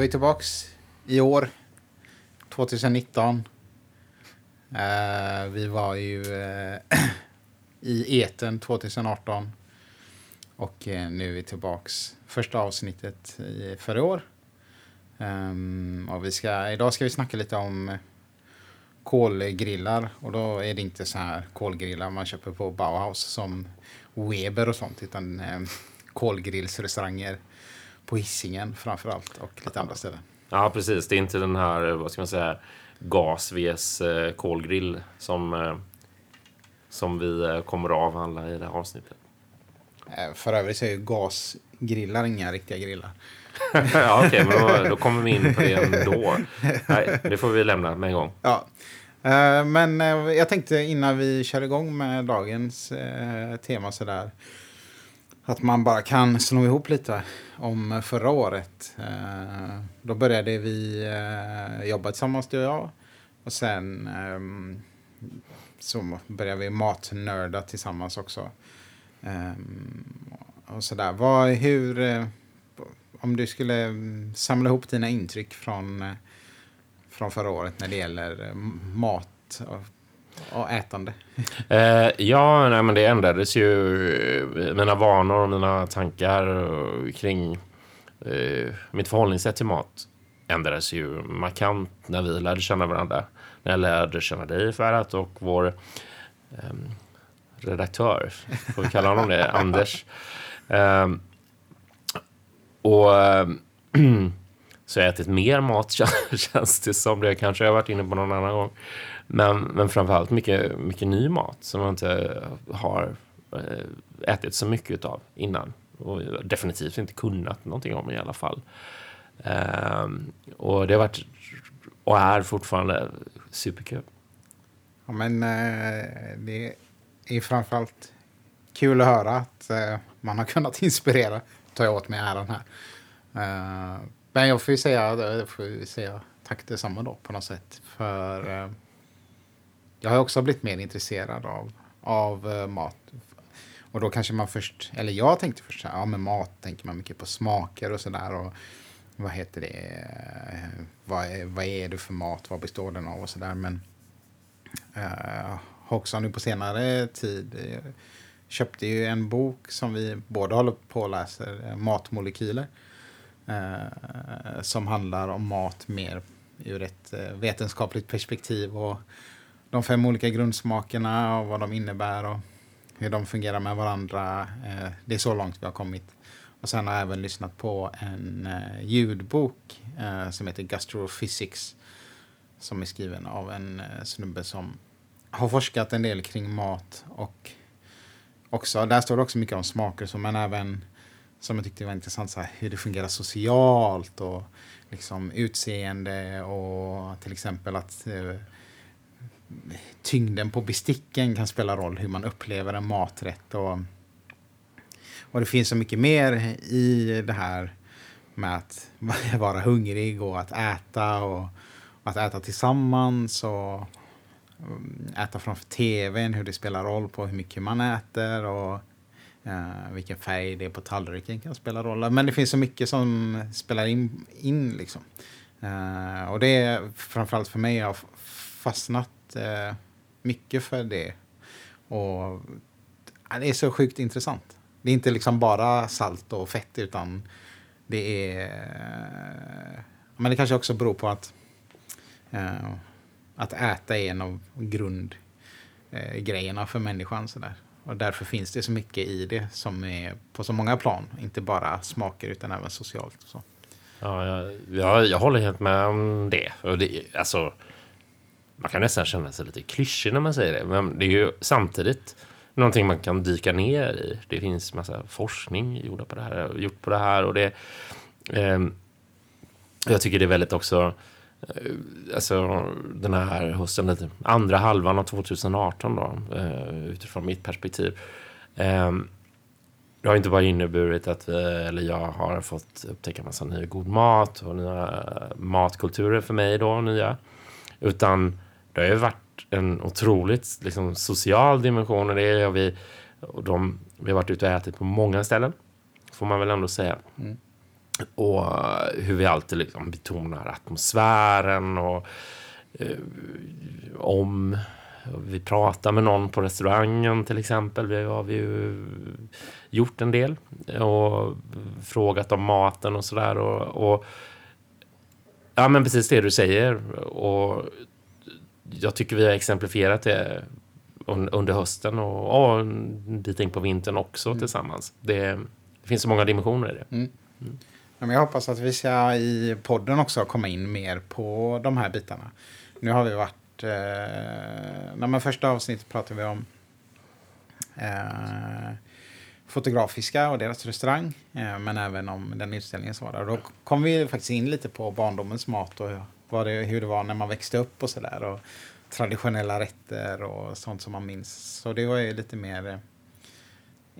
då är vi tillbaks i år, 2019. Uh, eh, vi var ju uh, i eten 2018. Och uh, nu är vi tillbaks första avsnittet i, för i år. Um, och vi ska, idag ska vi snacka lite om kolgrillar. Och då är det inte så här kolgrillar man köper på Bauhaus som Weber och sånt. Utan ehm, kolgrillsrestauranger på Hisingen framför allt och lite andra ställen. Ja, precis. Det är inte den här, vad ska man säga, gasves eh, kolgrill som, eh, som vi eh, kommer att avhandla i det här avsnittet. Eh, för övrigt så är ju gasgrillar inga riktiga grillar. ja, okej, okay, men då, då, kommer vi in på det ändå. Nej, det får vi lämna med en gång. Ja. Eh, men eh, jag tänkte innan vi kör igång med dagens tema sådär. Att man bara kan slå ihop lite om förra året. Eh, då började vi eh, jobba tillsammans, du och jag. Och sen ehm, så började vi matnörda tillsammans också. Ehm, och sådär. Vad, hur eh, om du skulle samla ihop dina intryck från, eh, från förra året när det gäller mat och, ätande? Eh, ja, nej, men det ändrades ju. Mina vanor och mina tankar kring eh, mitt förhållningssätt till mat ändrades ju markant när vi lärde känna varandra. När jag lärde känna dig, Ferhat, och vår eh, redaktör, får vi kalla honom det, Anders. Um, och äh, så jag har ätit mer mat känns det som. Det kanske jag har varit inne på någon annan gång. Men, men framförallt mycket, mycket ny mat som man inte har eh, ätit så mycket av innan. Och definitivt inte kunnat någonting om i alla fall. Um, och det har varit och är fortfarande superkul. Ja, men eh, det är framförallt kul att höra att eh, man har kunnat inspirera tar jag åt mig äran här. Uh, men jag får ju säga, får ju säga tack detsamma då på något sätt. För uh, jag har också blivit mer intresserad av, av eh, mat. Och då kanske man först, eller jag tänkte först, så här, ja med mat tänker man mycket på smaker och sådär. Och vad heter det, vad är, vad är det för mat, vad består den av och sådär. Men eh, uh, har också nu på senare tid eh, köpte ju en bok som vi båda håller på och läser, Matmolekyler. Uh, som handlar om mat mer ur ett vetenskapligt perspektiv. och de fem olika grundsmakerna och vad de innebär och hur de fungerar med varandra. Eh, det är så långt vi har kommit. Och sen har jag även lyssnat på en eh, ljudbok eh, som heter Gastrophysics. Som är skriven av en eh, snubbe som har forskat en del kring mat och också. Där står det också mycket om smaker, så, men även som jag tyckte var intressant, så här, hur det fungerar socialt och liksom utseende och till exempel att eh, tyngden på besticken kan spela roll, hur man upplever en maträtt. Och, och det finns så mycket mer i det här med att vara hungrig och att äta och, och att äta tillsammans och mm, äta framför tvn, hur det spelar roll på hur mycket man äter och uh, vilken färg det är på tallriken kan spela roll. Men det finns så mycket som spelar in, in liksom. Uh, och det är framförallt för mig, jag har fastnat eh, mycket för det. Och det är så sjukt intressant. Det är inte liksom bara salt och fett utan det är... Eh, men det kanske också beror på att eh, att äta är en av grundgrejerna eh, för människan. Så där. Och därför finns det så mycket i det som är på så många plan. Inte bara smaker utan även socialt. Och så. Ja, jag, jag, jag håller helt med om det. Och det alltså, man kan nästan känna sig lite klyschig när man säger det. Men det är ju samtidigt någonting man kan dyka ner i. Det finns massa forskning gjord på det här, gjort på det här. Och det, eh, jag tycker det är väldigt också Eh, alltså den här hösten, andra halvan av 2018 då, eh, utifrån mitt perspektiv. Eh, det har inte bara inneburit att vi, eller jag har fått upptäcka massa ny god mat och nya matkulturer för mig då, nya. Utan det har ju varit en otroligt liksom, social dimension och det har vi, och de, vi har varit ute och ätit på många ställen. Får man väl ändå säga. Mm. Och hur vi alltid liksom betonar atmosfären och eh, om vi pratar med någon på restaurangen till exempel. Vi har vi ju gjort en del och frågat om maten och sådär. Och, och, ja, men precis det du säger. Och jag tycker vi har exemplifierat det under hösten och, en bit in på vintern också mm. tillsammans. Det, det, finns så många dimensioner i det. Mm. Mm. Ja, men jag hoppas att vi ska i podden också komma in mer på de här bitarna. Nu har vi varit eh, när man första avsnittet pratade vi om eh, Fotografiska och deras restaurang. Eh, men även om den utställningen som var där. Då kom vi faktiskt in lite på barndomens mat och vad det, hur det var när man växte upp och sådär. Traditionella rätter och sånt som man minns. Så det var ju lite mer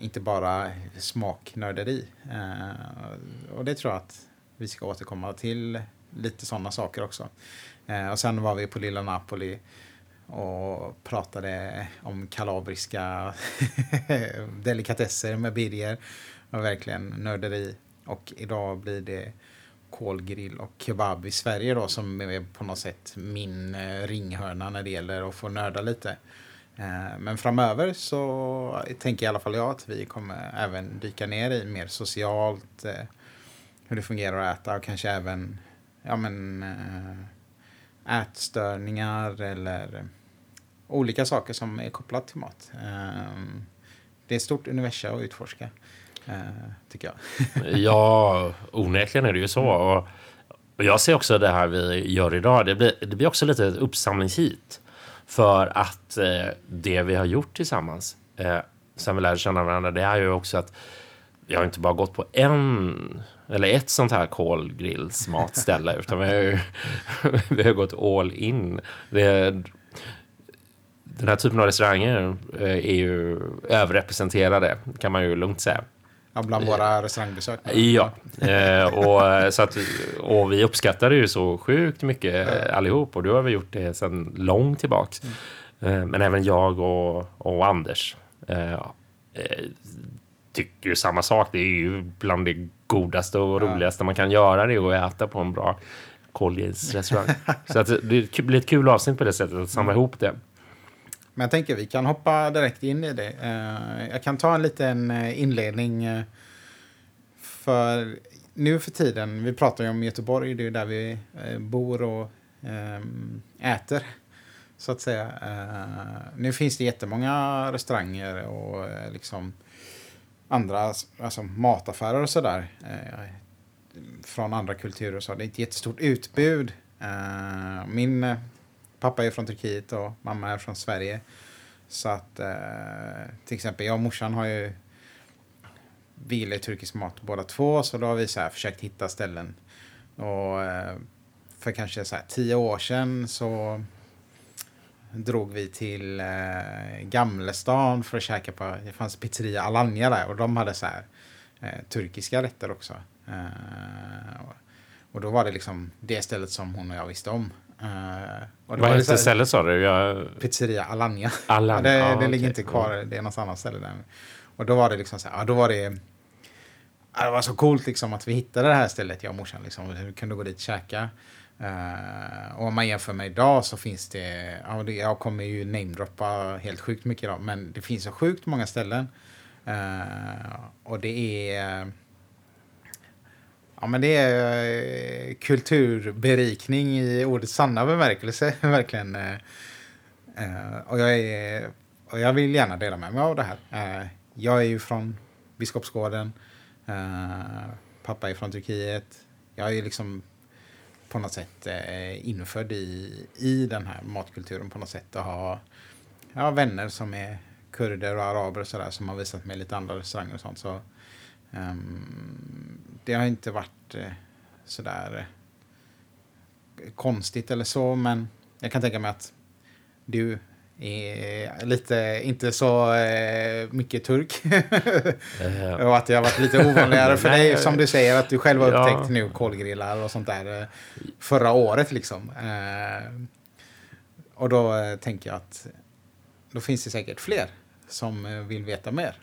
inte bara smaknörderi. Eh, och det tror jag att vi ska återkomma till lite sådana saker också. Eh, och sen var vi på Lilla Napoli och pratade om kalabriska delikatesser med birger. Och verkligen nörderi. Och idag blir det kolgrill och kebab i Sverige då som är på något sätt min eh, ringhörna när det gäller att få nörda lite. Eh, men framöver så tänker i alla fall jag att vi kommer även dyka ner i mer socialt eh, hur det fungerar att äta och kanske även ja men ätstörningar eller olika saker som är kopplat till mat. Det är ett stort universum att utforska, tycker jag. ja, onekligen är det ju så. Och jag ser också det här vi gör idag, det blir, det blir också lite ett uppsamlingshit. För att eh, det vi har gjort tillsammans, eh, sen vi lärde känna varandra, det är ju också att vi har inte bara gått på en eller ett sånt här kolgrillsmatställe utan vi har, ju, vi har gått all in. Det, den här typen av restauranger eh, är ju överrepresenterade kan man ju lugnt säga. Ja, bland våra restaurangbesök. Ja, eh, och, så att, och vi uppskattar det ju så sjukt mycket ja. allihop och då har vi gjort det sedan långt tillbaks. Mm. Men även jag och, och Anders tycker ju samma sak. Det är ju bland det godaste och roligaste man kan göra det och äta på en bra kolgrisrestaurang. så att det blir ett kul avsnitt på det sättet att samla ihop det. Men jag tänker vi kan hoppa direkt in i det. Eh, jag kan ta en liten eh, inledning. Eh, för nu för tiden, vi pratar ju om Göteborg, det är där vi bor och äter. Så att säga. Nu finns det jättemånga restauranger och liksom andra alltså mataffärer och sådär. Eh, från andra kulturer och så. Det är ett jättestort utbud. Min pappa är från Turkiet och mamma är från Sverige. Så att eh, till exempel jag och morsan har ju vi gillar turkisk mat båda två så då har vi så här försökt hitta ställen. Och eh, för kanske så här tio år sedan så drog vi till eh, Gamlestan för att käka på, det fanns pizzeria Alanya där och de hade så här eh, turkiska rätter också. Eh, och då var det liksom det stället som hon och jag visste om. Uh, Vad hette stället sa du? Jag... Pizzeria Alanya. Alanya. det, ah, det okay. ligger inte kvar, det är något annat ställe där. Och då var det liksom så här, ja, då var det... Ja, det var så coolt liksom att vi hittade det här stället, jag och morsan. Liksom. Vi kunde gå dit och käka. Uh, och om man jämför med idag så finns det, ja, det jag kommer ju namedroppa helt sjukt mycket idag, men det finns så sjukt många ställen. Uh, och det är, ja men det är eh, kulturberikning i ordets sanna bemärkelse, verkligen. Eh, eh, och, jag är, och jag vill gärna dela med mig av det här. jag är ju från Biskopsgården, pappa är från Turkiet. Jag är liksom på något sätt infödd i, i den här matkulturen på något sätt och ha ja, vänner som är kurder och araber och sådär som har visat mig lite andra restauranger och sånt. Så, um, det har inte varit eh, sådär eh, konstigt eller så, men jag kan tänka mig att du är lite, inte så eh, mycket turk. uh, och att det har varit lite ovanligare för dig, som du säger, att du själv har upptäckt ja. nu kolgrillar och sånt där eh, förra året liksom. Eh, och då eh, tänker jag att då finns det säkert fler som eh, vill veta mer.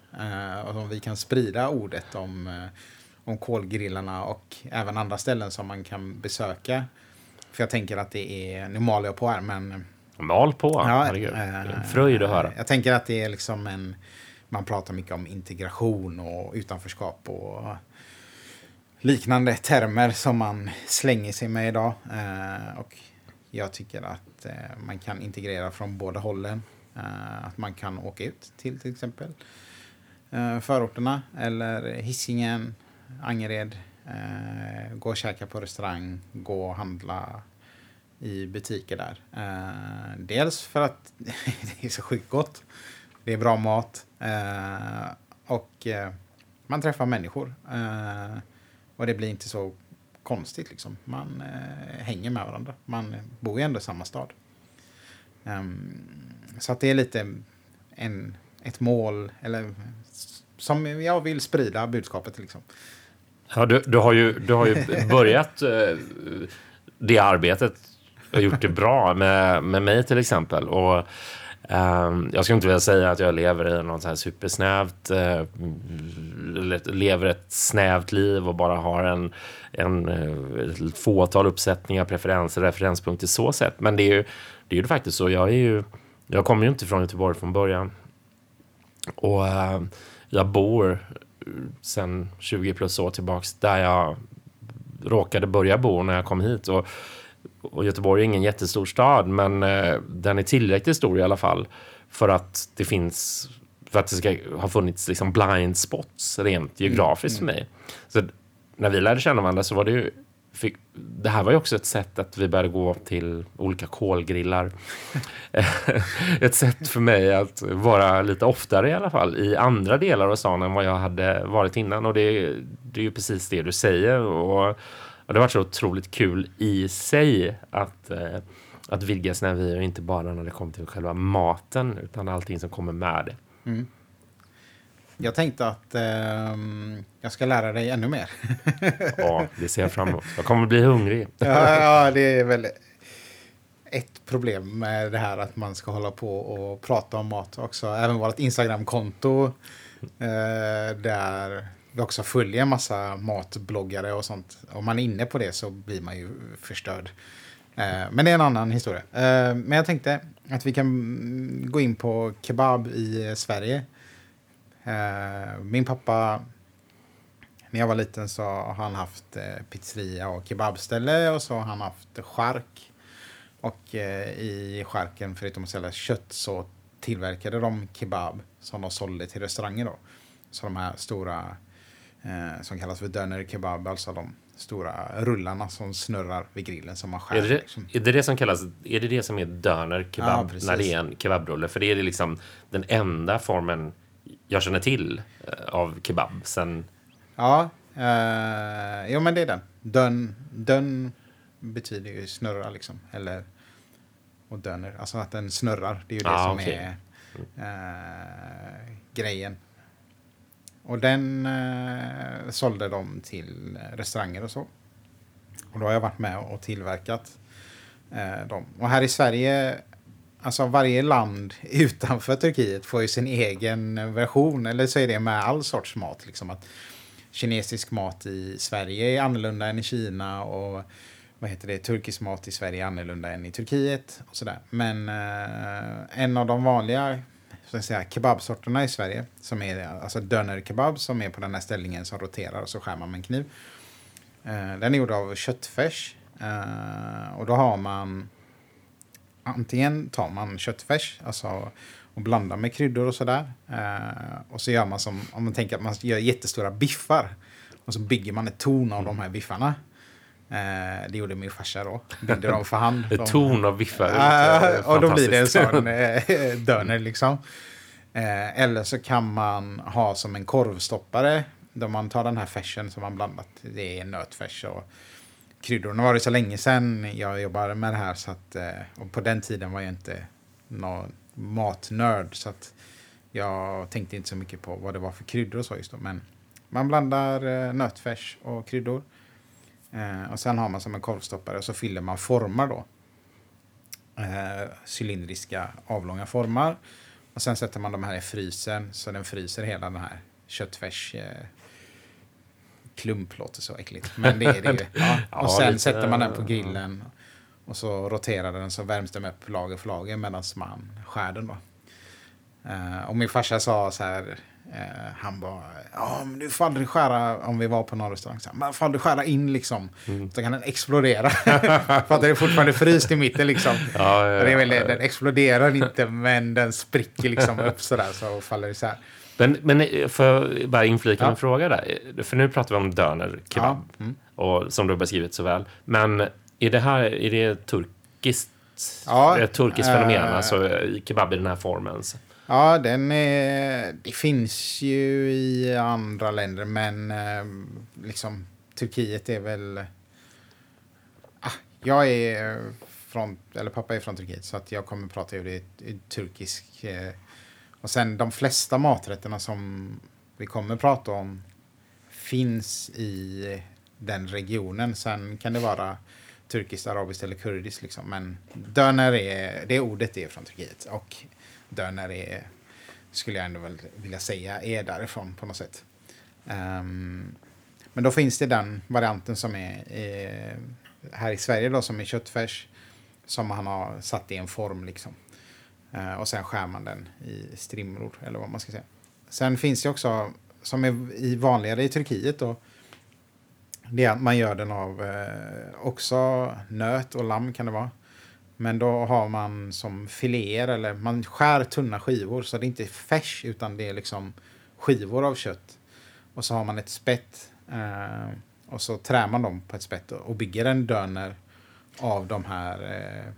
och om vi kan sprida ordet om, om kolgrillarna och även andra ställen som man kan besöka. För jag tänker att det är, nu maler jag på här, men... Mal på, Ja, herregud. Eh, en fröjd att höra. Jag tänker att det är liksom en... Man pratar mycket om integration och utanförskap och liknande termer som man slänger sig med idag. Eh, och jag tycker att eh, man kan integrera från båda hållen. Eh, att man kan åka ut till till exempel eh, förorterna eller Hisingen, Angered. Eh, gå och käka på restaurang, gå och handla i butiker där. Eh, dels för att det är så sjukt gott. Det är bra mat. Eh, och eh, man träffar människor. Eh, och det blir inte så konstigt liksom. Man eh, hänger med varandra. Man bor ju ändå i samma stad. Ehm, så att det är lite en, ett mål, eller som jag vill sprida budskapet liksom. Ja, du, du, har ju, du har ju börjat eh, det arbetet och gjort det bra med, med mig till exempel. Och, eh, jag skulle inte vilja säga att jag lever i något så här supersnävt, eh, lever ett snävt liv och bara har en, en eh, ett fåtal uppsättningar, preferenser, referenspunkter så sett. Men det är ju, det är ju faktiskt så. Jag, är ju, jag kommer ju inte från Göteborg från början. Och eh, jag bor sen 20 plus år tillbaks där jag råkade börja bo när jag kom hit. Och, och Göteborg är ingen jättestor stad, men eh, den är tillräckligt stor i alla fall för att det finns för att det ska ha funnits liksom blind spots rent geografiskt för mig. Så när vi lärde känna varandra så var det ju fick, det här var ju också ett sätt att vi började gå till olika kolgrillar. ett sätt för mig att vara lite oftare i alla fall i andra delar av stan än vad jag hade varit innan. Och det, det är ju precis det du säger. Och, och det har varit så otroligt kul i sig att, eh, att vidga sina vyer, inte bara när det kommer till själva maten, utan allting som kommer med det. Mm. Jag tänkte att ehm, jag ska lära dig ännu mer. Ja, det ser jag fram emot. Jag kommer bli hungrig. ja, ja, det är väl ett problem med det här att man ska hålla på och prata om mat också. Även vårt Instagramkonto eh, där vi också följer en massa matbloggare och sånt. Om man är inne på det så blir man ju förstörd. Eh, men det är en annan historia. Eh, men jag tänkte att vi kan gå in på kebab i Sverige. Eh, min pappa när jag var liten så har han haft eh, pizzeria och kebabställe och så har han haft chark. Och eh, i charken, förutom att sälja kött, så tillverkade de kebab som de sålde till restauranger då. Så de här stora, eh, som kallas för döner kebab, alltså de stora rullarna som snurrar vid grillen som man skär. Är det, liksom. är det det som kallas, är det det som är döner Ja, kebab precis. när det är en kebabrulle? För det är liksom den enda formen jag känner till eh, av kebab sen Ja, eh, jo men det är den. Dön, dön betyder ju snurra liksom. Eller, och döner, alltså att den snurrar. Det är ju det Ah, som okej. är eh, grejen. Och den eh, sålde de till restauranger och så. Och då har jag varit med och tillverkat eh, dem. Och här i Sverige, alltså varje land utanför Turkiet får ju sin egen version. Eller så är det med all sorts mat. Liksom att kinesisk mat i Sverige är annorlunda än i Kina. Och vad heter det, turkisk mat i Sverige är annorlunda än i Turkiet. Och sådär. Men eh, en av de vanliga så att säga, kebabsorterna i Sverige, som är alltså dönerkebab, som är på den här ställningen som roterar och så skär man med en kniv. Eh, den är gjord av köttfärs. Eh, och då har man antingen tar man köttfärs alltså, och blandar med kryddor och sådär. Eh, och så gör man som, om man tänker att man gör jättestora biffar. Och så bygger man ett torn av de här biffarna. Eh, det gjorde min farsa då. Byggde dem för hand. ett De- torn av biffar. Eh, och då blir det en sån eh, döner liksom. Eh, eller så kan man ha som en korvstoppare. Då man tar den här färsen som man blandat. Det är nötfärs och kryddor. Nu var det så länge sedan jag jobbade med det här. Så att, eh, och på den tiden var jag inte någon matnörd. Så att jag tänkte inte så mycket på vad det var för kryddor och så just då. Men man blandar eh, nötfärs och kryddor. Eh, och sen har man som en korvstoppare och så fyller man formar då cylindriska avlånga formar. Och sen sätter man de här i frysen så den fryser hela den här köttfärs klump låter så äckligt, men det är det ju. Ja. Ja, Och sen lite, sätter man den på grillen och så roterar den så värms den upp lager för lager medan man skär den då. Eh, och min farsa sa så här, eh, han bara, ja men du får aldrig skära, om vi var på någon restaurang, så här, man får aldrig skära in liksom. Mm. Så kan den explodera. för att den är fortfarande fryst i mitten liksom. Ja, ja, ja. det, den exploderar inte men den spricker liksom upp sådär så faller isär. Men, men eh, får jag bara inflika Ja. en fråga där? För nu pratar vi om döner kebab, Ja, mm. och, som du har beskrivit så väl. Men är det här är det turkiskt? Ja, ett turkiskt fenomen, eh, alltså eh, kebab i den här formen? Ja, den är, det finns ju i andra länder, men liksom Turkiet är väl... Ah, jag är från, eller pappa är från Turkiet, så att jag kommer prata ur det i- i turkisk. Eh, och sen de flesta maträtterna som vi kommer prata om finns i den regionen. Sen kan det vara turkiskt, arabiskt eller kurdiskt. Liksom. Men döner är, det ordet är från Turkiet. Och döner är, skulle jag ändå väl vilja säga, är därifrån på något sätt. Um, men då finns det den varianten som är är här i Sverige då, som är köttfärs. Som han har satt i en form liksom. Eh, och sen skär man den i strimlor, eller vad man ska säga. Sen finns det också, som är i vanligare i Turkiet då, det är att man gör den av eh, också nöt och lamm kan det vara. Men då har man som filéer eller man skär tunna skivor så det är inte färs utan det är liksom skivor av kött. Och så har man ett spett eh, och så trär man dem på ett spett och bygger en döner av de här eh,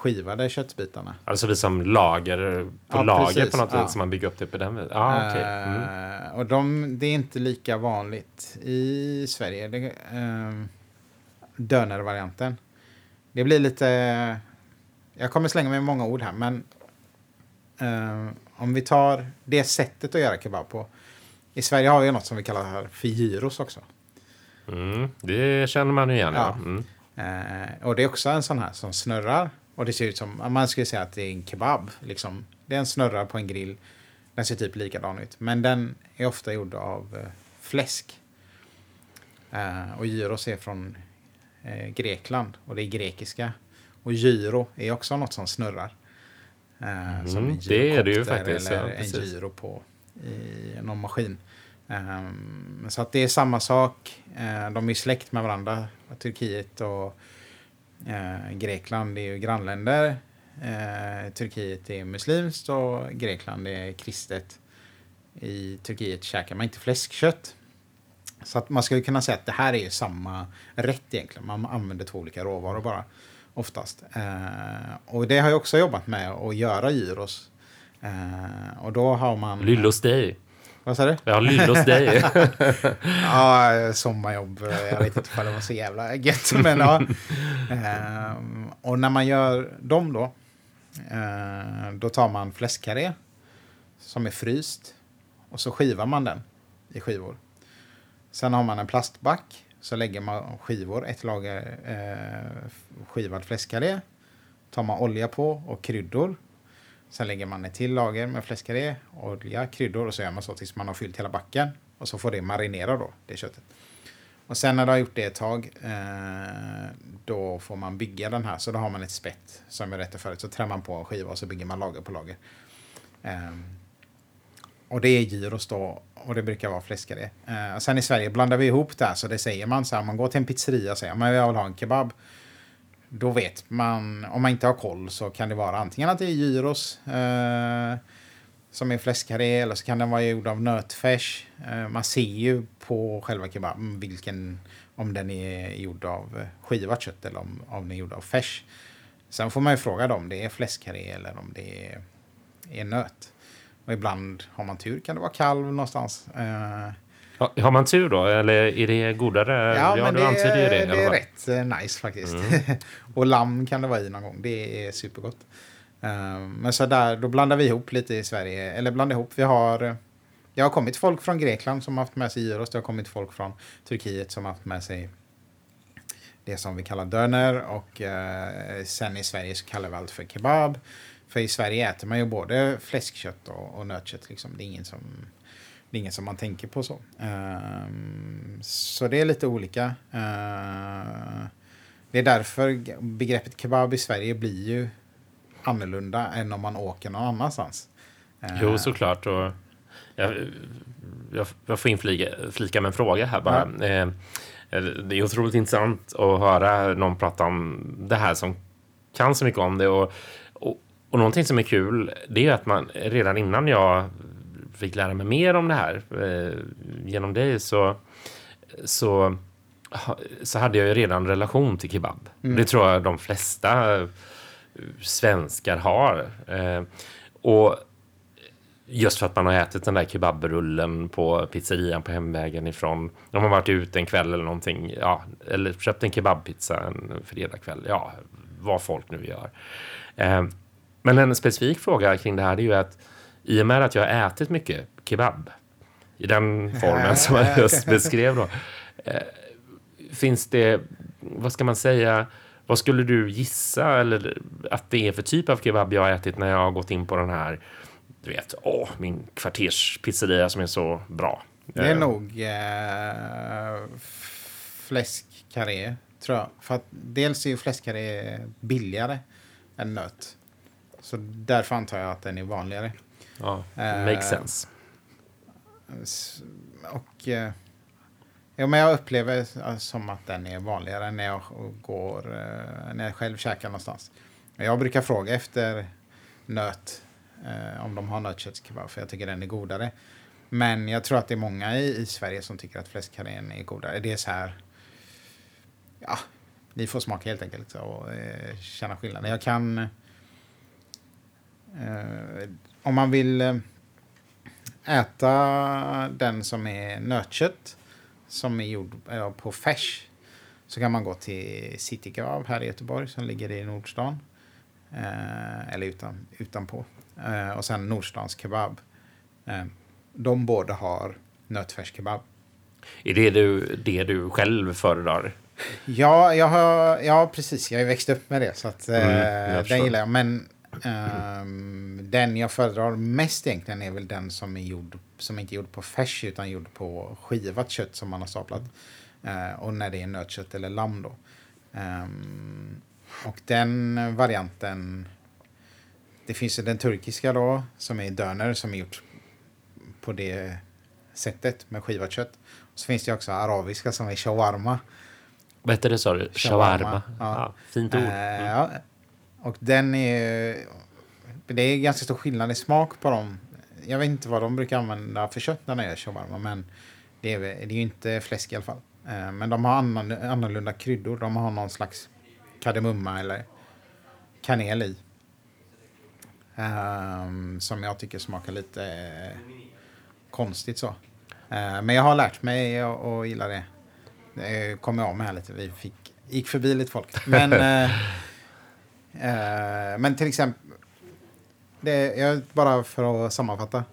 skivade köttbitarna. Alltså vi som lager på Ja, lager precis, på något ja. sätt, så man bygger upp det på den. Ah, okej. mm. Eh, och de, det är inte lika vanligt i Sverige. Det, uh, Dönervarianten. Det blir lite... Jag kommer slänga med många ord här, men eh, om vi tar det sättet att göra kebab på. I Sverige har vi något som vi kallar för gyros också. Mm. Det känner man ju igen. Ja. Ja. Mm. Eh, och det är också en sån här som snurrar. Och det ser ut som, man skulle säga att det är en kebab. Liksom. Det är en snurra på en grill. Den ser typ likadan ut. Men den är ofta gjord av eh, fläsk. Eh, och gyros är från eh, Grekland. Och det är grekiska. Och gyro är också något som snurrar. Eh, som Mm, en det är det ju faktiskt, Eller ja, en gyro på i någon maskin. Ehm, så att det är samma sak. Eh, de är släkt med varandra. Turkiet och eh, Grekland är ju grannländer. Eh, Turkiet är muslimskt och Grekland är kristet. I Turkiet käkar man inte fläskkött. Så att man skulle kunna säga att det här är ju samma rätt egentligen. Man använder två olika råvaror bara. Oftast. Eh, och det har jag också jobbat med att göra gyros. Eh, och då har man... Lyllos dig. Vad sa du? Ja, lyllos dig. Ja, sommarjobb. Jag vet inte om det var så jävla gött. Men ja. Ehm, och när man gör dem då. eh, då tar man fläskkarré. Som är fryst. Och så skivar man den i skivor. Sen har man en plastback. Så lägger man skivor, ett lager eh, skivad fläskkarré. Tar man olja på och kryddor. Sen lägger man ett till lager med fläskkarré, olja, kryddor och så gör man så tills man har fyllt hela backen. Och så får det marinera då, det köttet. Och sen när du har gjort det ett tag, eh, då får man bygga den här. Så då har man ett spett som jag rättade förut. Så trär man på en skiva och så bygger man lager på lager. Eh, och det är gyros då, och det brukar vara fläskkarré. Eh, sen i Sverige blandar vi ihop det här, så det säger man så här, man går till en pizzeria och säger man jag vill ha en kebab. Då vet man, om man inte har koll så kan det vara antingen att det är gyros eh, som är fläskkarré eller så kan den vara gjord av nötfärs. Eh, man ser ju på själva kebaben vilken, om den är gjord av eh, skivat kött eller om, om den är gjord av färs. Sen får man ju fråga dem om det är fläskkarré eller om det är, är nöt. Och ibland har man tur kan det vara kalv någonstans. Eh, Ja, Har man tur då? Eller är det godare? Ja, men du det, antyder ju det. det är rätt eh, nice faktiskt. och lamm kan det vara i någon gång. Det är supergott. Um, men så där, då blandar vi ihop lite i Sverige. Eller blandar ihop. Vi har... eh, Det har kommit folk från Grekland som har haft med sig gyros. Det har kommit folk från Turkiet som har haft med sig det som vi kallar döner. Och eh, sen i Sverige så kallar vi allt för kebab. För i Sverige äter man ju både fläskkött och, och nötkött. Liksom. Det är ingen som det är inget som man tänker på så. Ehm, så det är lite olika. Ehm, det är därför begreppet kebab i Sverige blir ju annorlunda än om man åker någon annanstans. Jo, Ehm, såklart. Och jag, jag, jag får inflika flika med en fråga här bara. Eh, det är otroligt intressant att höra någon prata om det här som kan så mycket om det. Och, och, och någonting som är kul, det är att man redan innan jag fick lära mig mer om det här eh, genom dig så, så, så hade jag ju redan relation till kebab. Det tror jag de flesta eh, svenskar har. Eh, och Just för att man har ätit den där kebabrullen på pizzerian på hemvägen ifrån. Om man varit ute en kväll eller någonting. Ja, eller köpt en kebabpizza en fredagkväll. Ja, vad folk nu gör. Men en specifik fråga kring det här är ju att i och med att jag har ätit mycket kebab i den formen som jag just beskrev då. Eh, finns det, vad ska man säga, vad skulle du gissa eller att det är för typ av kebab jag har ätit när jag har gått in på den här du vet, åh, min kvarterspizzeria som är så bra. Det är Eh, nog eh, fläskkarré, tror jag. För att dels är ju fläskkarré billigare än nöt. Så därför antar jag att den är vanligare. Ja, Eh, makes sense. Och... Eh, ja, men jag upplever eh, som att den är vanligare när jag går... När jag själv käkar någonstans. Jag brukar fråga efter nöt. Om de har nötköttskebab, för jag tycker den är godare. Men jag tror att det är många i, i Sverige som tycker att fläskkarrén är godare. Det är så här... Ja, ni får smaka helt enkelt och eh, känna skillnaden. Jag kan... Eh, om man vill... Eh, äta den som är nötkött som är gjord eh, på färs så kan man gå till City Kebab här i Göteborg som ligger i Nordstan. Eh, eller utan, utanpå. Eh, och sen Nordstans Kebab. Eh, de båda har nötfärskebab. Är det du, det du själv föredrar? Ja, jag har, ja, precis. Jag har växt upp med det. Så att, eh, Mm, jag den gillar jag. Men ehm, den jag föredrar mest egentligen är väl den som är gjord som inte är gjord på färs utan gjord på skivat kött som man har staplat. Eh, och när det är nötkött eller lamm då. Ehm, och den varianten. Det finns ju den turkiska då som är döner som är gjort på det sättet med skivat kött. Och så finns det också arabiska som är shawarma. Vad heter det sa du? Shawarma, Shawarma. ja. Ja. fint ord. Mm. ja. Och den är... Det är ganska stor skillnad i smak på dem. Jag vet inte vad de brukar använda för kött när de gör shawarma, men det är, det är ju inte fläsk i alla fall. Eh, Men de har annorlunda kryddor. De har någon slags kardemumma eller kanel i. Ehm, som jag tycker smakar lite eh, konstigt så. Eh, men jag har lärt mig att att gilla det. Det kom jag av med här lite. Vi fick, gick förbi lite folk. Men, eh, men till exempel, det, jag, bara för att sammanfatta.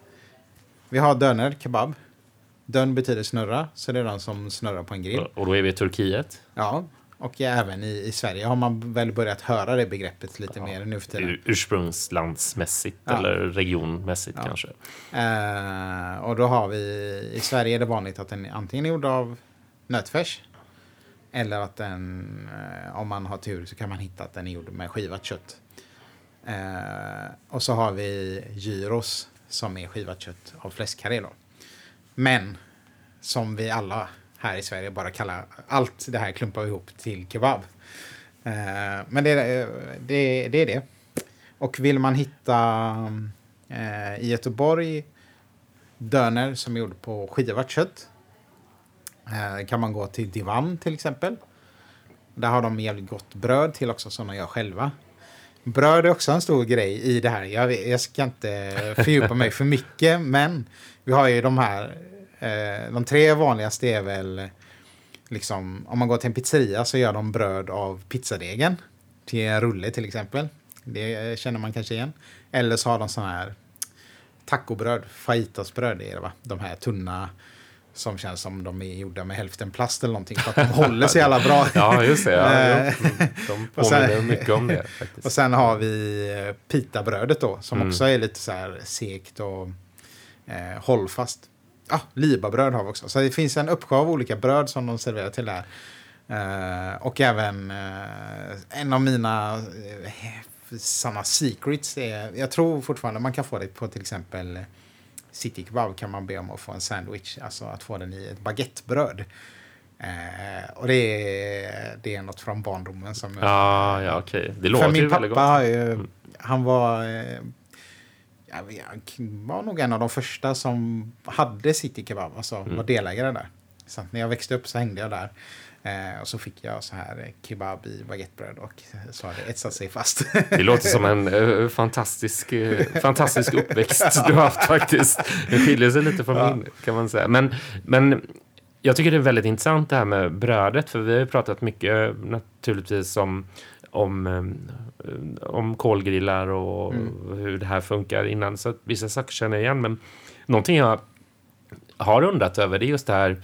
Vi har döner, kebab. Dön betyder snurra, så det är den som snurrar på en grill. Och då är vi i Turkiet. Ja, och även i, i Sverige har man väl börjat höra det begreppet lite mer nu för tiden. Ur- Ursprungslandsmässigt Ja. eller regionmässigt Ja. kanske. Eh, och då har vi, i Sverige är det vanligt att den är antingen gjord av nötfärs. Eller att den, eh, om man har tur så kan man hitta att den är gjord med skivat kött. Eh, och så har vi gyros som är skivat kött av fläskkarré då. Men som vi alla här i Sverige bara kallar allt det här klumpar vi ihop till kebab. Eh, men det, är- det, det är det. Och vill man hitta eh, i Göteborg döner som är gjord på skivat kött eh, Eh, kan man gå till Divan till exempel. Där har de jävligt gott bröd till också som de gör själva. Bröd är också en stor grej i det här. Jag, jag ska inte fördjupa mig för mycket, men vi har ju de här. Eh, de tre vanligaste är väl liksom om man går till en pizzeria så gör de bröd av pizzadegen till en rulle till exempel. Det känner man kanske igen. Eller så har de sådana här tacobröd, fajitasbröd är det va? De här tunna som känns som de är gjorda med hälften plast eller någonting för att de håller så jävla bra. Ja, just det. Ja, Eh. Mm, De och sen- påminner mycket om det faktiskt. Och sen har vi eh, pitabrödet då, som Mm. också är lite så här segt och eh, hållfast. Ja, libabröd har vi också. Så det finns en uppsjö av olika bröd som de serverar till där. Eh, och även eh, en av mina uh, sådana secrets är, jag tror fortfarande man kan få det på till exempel City Kebab kan man be om att få en sandwich, alltså att få den i ett baguettebröd. Eh, och det är, det är något från barndomen som... Ja, ja okej. Okay. Det låter. För min pappa, han var... Eh, var nog en av de första som hade City Kebab, alltså mm. var delägare där. Så när jag växte upp så hängde jag där. Eh, och så fick jag så här kebab i baguettebröd och så har det etsat sig fast. Det låter som en uh, fantastisk, uh, fantastisk uppväxt du har haft faktiskt. Det skiljer sig lite från ja. min kan man säga. Men, men jag tycker det är väldigt intressant det här med brödet, för vi har ju pratat mycket naturligtvis om om, eh, om kolgrillar och mm. hur det här funkar innan. Så vissa saker känner jag igen. Men någonting jag har undrat över det är just det här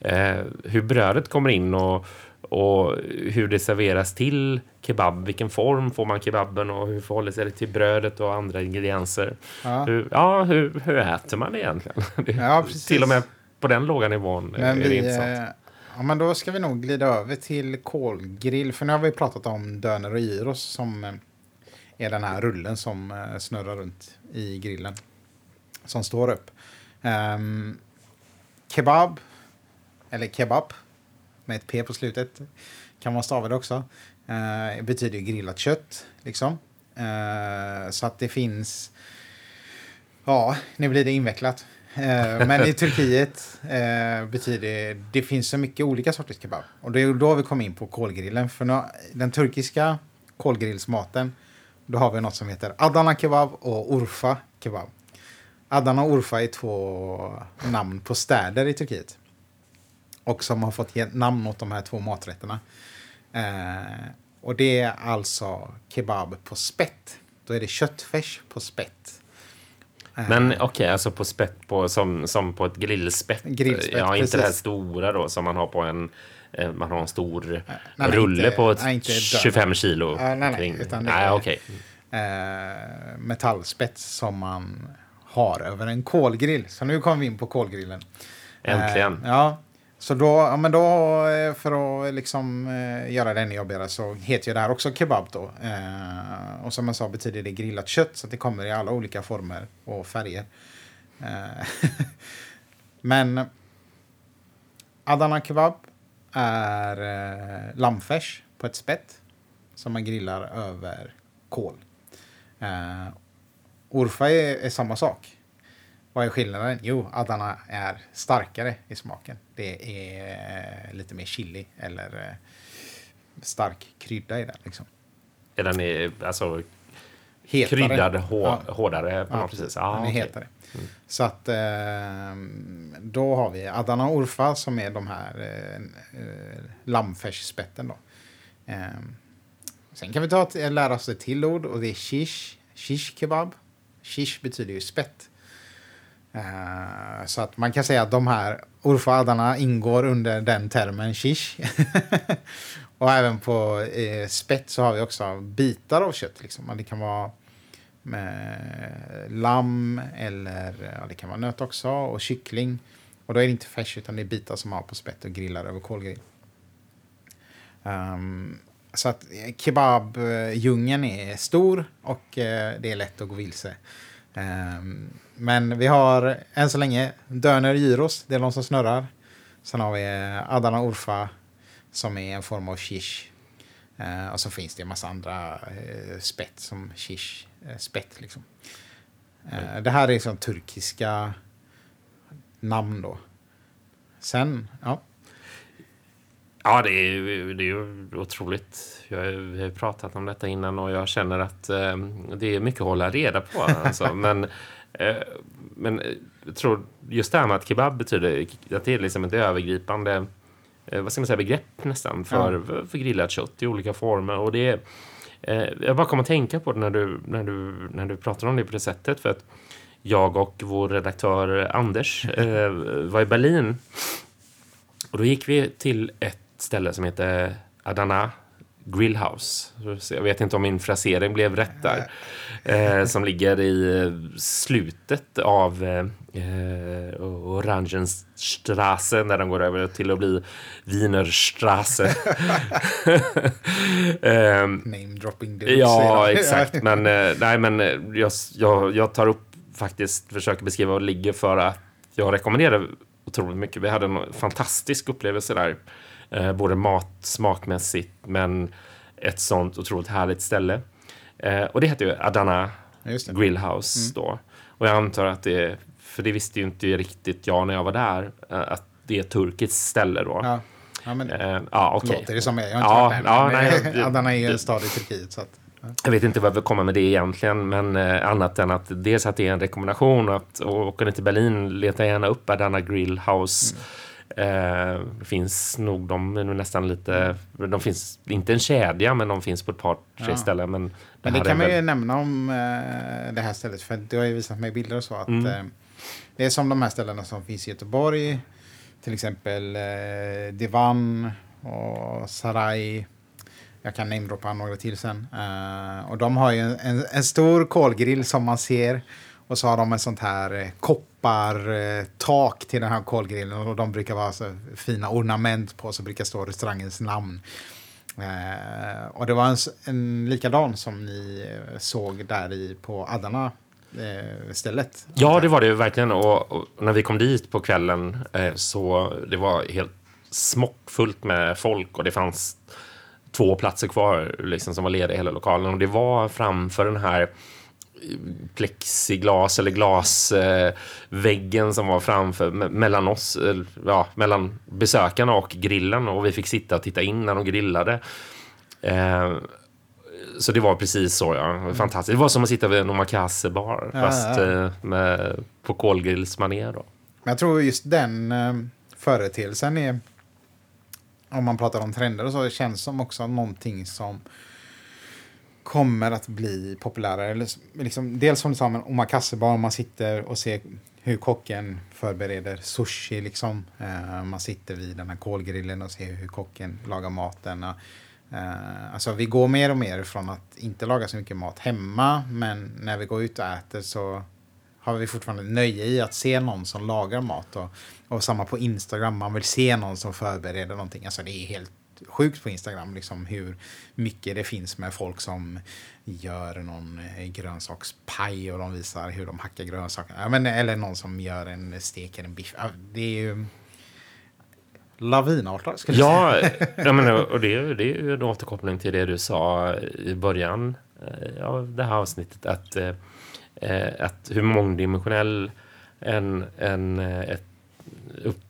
eh, hur brödet kommer in och, och hur det serveras till kebab. Vilken form får man kebaben och hur förhåller sig det till brödet och andra ingredienser? Ja, hur, ja, hur, hur äter man egentligen? Ja, till och med på den låga nivån men är det vi, intressant. Eh, ja, men då ska vi nog glida över till kolgrill. För nu har vi pratat om döner och gyros som eh, är den här rullen som eh, snurrar runt i grillen. Som står upp. Um, kebab, eller kebab, med ett P på slutet, kan man stava det också. Uh, betyder grillat kött, liksom. Uh, så att det finns... Ja, nu blir det invecklat. Eh, men i Turkiet eh, betyder det, det finns så mycket olika sorters kebab. Och det är då vi kom in på kolgrillen. För nu, den turkiska kolgrillsmaten, då har vi något som heter Adana kebab och Urfa kebab. Adana och Urfa är två namn på städer i Turkiet. Och som har fått ge namn åt de här två maträtterna. Eh, och det är alltså kebab på spett. Då är det köttfärs på spett. Men okej, okay, alltså på spett på, som, som på ett grillspett. grillspett ja, inte precis. det här stora då som man har på en eh, man har en stor nej, rulle inte, på nej, 25 kilo. Uh, nej, nej, utan det nej, är okay. uh, metallspets som man har över en kolgrill. Så nu kommer vi in på kolgrillen. Äntligen. Uh, ja, så då, ja, men då, eh, för att eh, liksom, eh, göra det ännu jobbigare så heter ju det här också kebab då. Eh, och som jag sa betyder det grillat kött så att det kommer i alla olika former och färger. Eh, men Adana kebab är eh, lammfärs på ett spett som man grillar över kol. Eh, Urfa är, är samma sak. Vad är skillnaden? Jo, Adana är starkare i smaken. Det är lite mer chili eller eh, stark krydda i den. Liksom. Är den är, alltså hetare. kryddad hår, ja. hårdare? På ja, precis. Ah, den är okay. hetare. Mm. Så att eh, då har vi Adana Urfa som är de här eh, lammfärsspetten. Då. Sen kan vi ta lära oss ett till ord och det är shish. Shish kebab. Shish betyder ju spett. Uh, så att man kan säga att de här urfadarna ingår under den termen shish. och även på eh, spett så har vi också bitar av kött. Liksom. Det kan vara lamm eller ja, det kan vara nöt också och kyckling. Och då är det inte färs utan det är bitar som man har på spett och grillar över kolgrill. Um, ehm, så att eh, kebabdjungeln är stor och uh, det är lätt att gå vilse. Um, men vi har än så länge Döner Gyros, det är de som snurrar. Sen har vi eh, Adana Urfa som är en form av shish. Uh, och så finns det en massa andra uh, spett som shish, uh, spett liksom. Uh, det här är liksom turkiska namn då. Sen, ja. Ja, det är, det är otroligt. Jag har pratat om detta innan och jag känner att eh, det är mycket att hålla reda på. Alltså. Men, eh, men jag tror just det här med att kebab betyder att det är liksom ett övergripande eh, vad ska man säga, begrepp nästan för, ja. för grillat kött i olika former. Och det är, eh, jag bara kommer att tänka på det när du, när, du, när du pratar om det på det sättet. För att jag och vår redaktör Anders eh, var i Berlin och då gick vi till ett ställe som heter Adana Grillhouse. Jag vet inte om min frasering blev rätt där. Eh, som ligger i slutet av eh, Orangenstrasse när den går över till att bli Wienerstrasse. eh, Name dropping Ja, exakt. Men, eh, nej, men eh, jag, jag, jag tar upp faktiskt, försöker beskriva vad det ligger för att jag rekommenderar otroligt mycket. Vi hade en fantastisk upplevelse där. Eh, både mat, smakmässigt, men ett sånt otroligt härligt ställe. Eh, och det heter ju Adana Grillhouse mm. då. Och jag antar att det, för det visste ju inte riktigt jag när jag var där, eh, att det är ett turkiskt ställe då. Ja. Ja, men eh, ja, okay. låter det som jag. Jag har inte ja, varit där. Ja, nej, Adana är ju en stad i Turkiet. Så att, ja. Jag vet inte vad vi kommer med det egentligen, men eh, annat än att dels att det är en rekommendation att åka ner till Berlin, leta gärna upp Adana Grillhouse. Mm Eh, finns nog, de är nästan lite, de finns inte en kedja men de finns på ett par, tre ja. ställen. Men det, men det kan man ju nämna om eh, det här stället för du har ju visat mig bilder och så att mm. eh, det är som de här ställena som finns i Göteborg. Till exempel eh, Divan och Sarai. Jag kan namedroppa några till sen. Uh, och de har ju en, en, en, stor kolgrill som man ser. Och så har de en sånt här eh, Eh, tak till den här kolgrillen och de brukar vara så fina ornament på så brukar stå restaurangens namn. Eh, och det var en, en likadan som ni eh, såg där i på Adana eh, stället. Ja, det var det verkligen. Och, och, när vi kom dit på kvällen eh, så det var helt smockfullt med folk och det fanns två platser kvar liksom, som var lediga i hela lokalen. Och det var framför den här plexiglas eller glasväggen som var framför mellan oss, ja, mellan besökarna och grillen och vi fick sitta och titta in när de grillade. Eh, så det var precis så, ja. Fantastiskt. Det var som att sitta vid en omakase-bar, ja, fast ja. Eh, med, på kolgrillsmanér. Då. Jag tror just den eh, företeelsen är, om man pratar om trender och så, det känns som också någonting som kommer att bli populärare. Liksom, dels som du sa, med omakassebar, man sitter och ser hur kocken förbereder sushi. Liksom. Eh, man sitter vid den här kolgrillen och ser hur kocken lagar maten. Eh, alltså, vi går mer och mer från att inte laga så mycket mat hemma, men när vi går ut och äter så har vi fortfarande nöje i att se någon som lagar mat. Och, och samma på Instagram, man vill se någon som förbereder någonting. Alltså det är helt sjukt på Instagram liksom hur mycket det finns med folk som gör någon eh, grönsakspaj och de visar hur de hackar grönsaker. Ja, men, eller någon som gör en steker en biff. Det är ju lavinartat skulle jag säga. Ja, men, och det, det är ju en återkoppling till det du sa i början eh, av det här avsnittet. Att, eh, att hur mångdimensionell en, en, ett upp,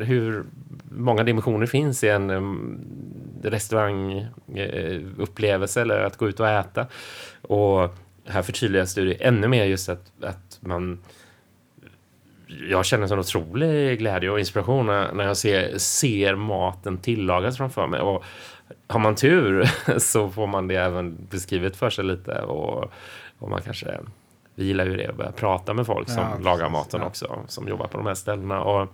hur många dimensioner finns i en restaurangupplevelse eller att gå ut och äta. Och här förtydligas det ännu mer just att, att man jag känner en sån otrolig glädje och inspiration när, jag ser, ser maten tillagas framför mig. Och har man tur så får man det även beskrivet för sig lite och, och man kanske vi gillar ju det och börjar prata med folk som ja, lagar maten ja. också, som jobbar på de här ställena. Och,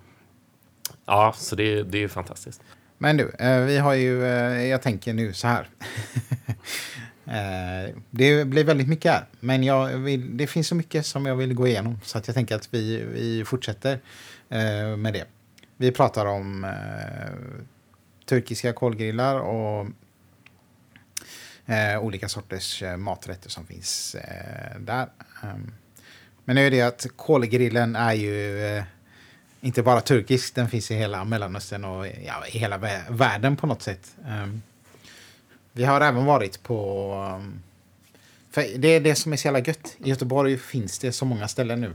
Ja, så det, det är fantastiskt. Men du, eh, vi har ju, eh, jag tänker nu så här. Eh, det blir väldigt mycket här, men jag vill, det finns så mycket som jag vill gå igenom så att jag tänker att vi, vi fortsätter med det. Vi pratar om turkiska kolgrillar och olika sorters maträtter som finns där. Ehm, men nu är det att kolgrillen är ju inte bara turkisk, den finns i hela Mellanöstern och ja, i hela världen på något sätt. Um, vi har även varit på... Um, för det är det som är så jävla gött. I Göteborg finns det så många ställen nu.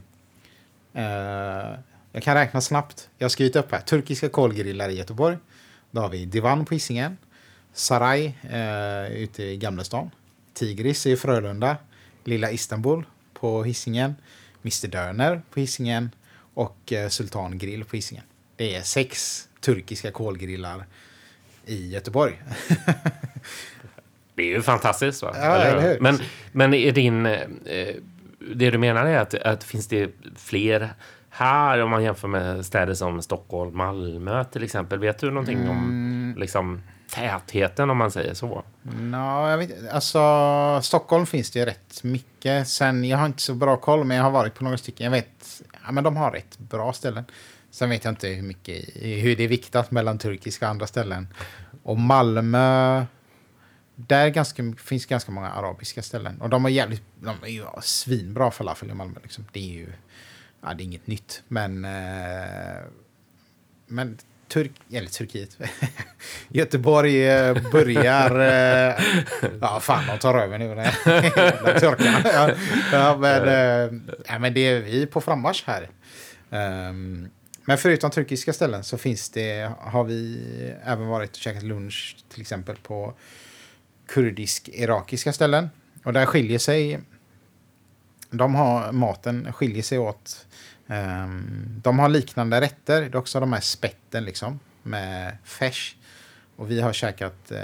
Uh, jag kan räkna snabbt. Jag har skrivit upp här. Turkiska kolgrillar i Göteborg. Då har vi Divan på Hisingen. Saray uh, ute i Gamla stan. Tigris i Frölunda. Lilla Istanbul på Hisingen. Mr Dörner på Hisingen och eh, Sultan Grill på Hisingen. Det är sex turkiska kolgrillar i Göteborg. det är ju fantastiskt. Va? Ja? Men, men är din... Eh, det du menar är att, att finns det fler här om man jämför med städer som Stockholm, Malmö till exempel? Vet du någonting mm. om liksom, tätheten om man säger så. No, jag vet, alltså, Stockholm finns det ju rätt mycket. Sen, jag har inte så bra koll, men jag har varit på några stycken. Jag vet, ja, men de har rätt bra ställen. Sen vet jag inte hur mycket, hur det är viktat mellan turkiska och andra ställen. Och Malmö, där ganska, finns ganska många arabiska ställen. Och de är jävligt, de är ju svinbra falafel i Malmö. Liksom. Det är ju, ja, det är inget nytt, men, eh, men Turk, eller Turkiet. Göteborg eh, börjar... Eh, ja, fan, de tar över nu. Turkarna. Ja, ja, men, eh, ja, men det är vi på frammarsch här. Um, men förutom turkiska ställen så finns det, har vi även varit och käkat lunch till exempel på kurdisk-irakiska ställen. Och där skiljer sig, de har, maten skiljer sig åt. Um, de har liknande rätter, det är också de här spetten liksom med färs. Och vi har käkat, uh,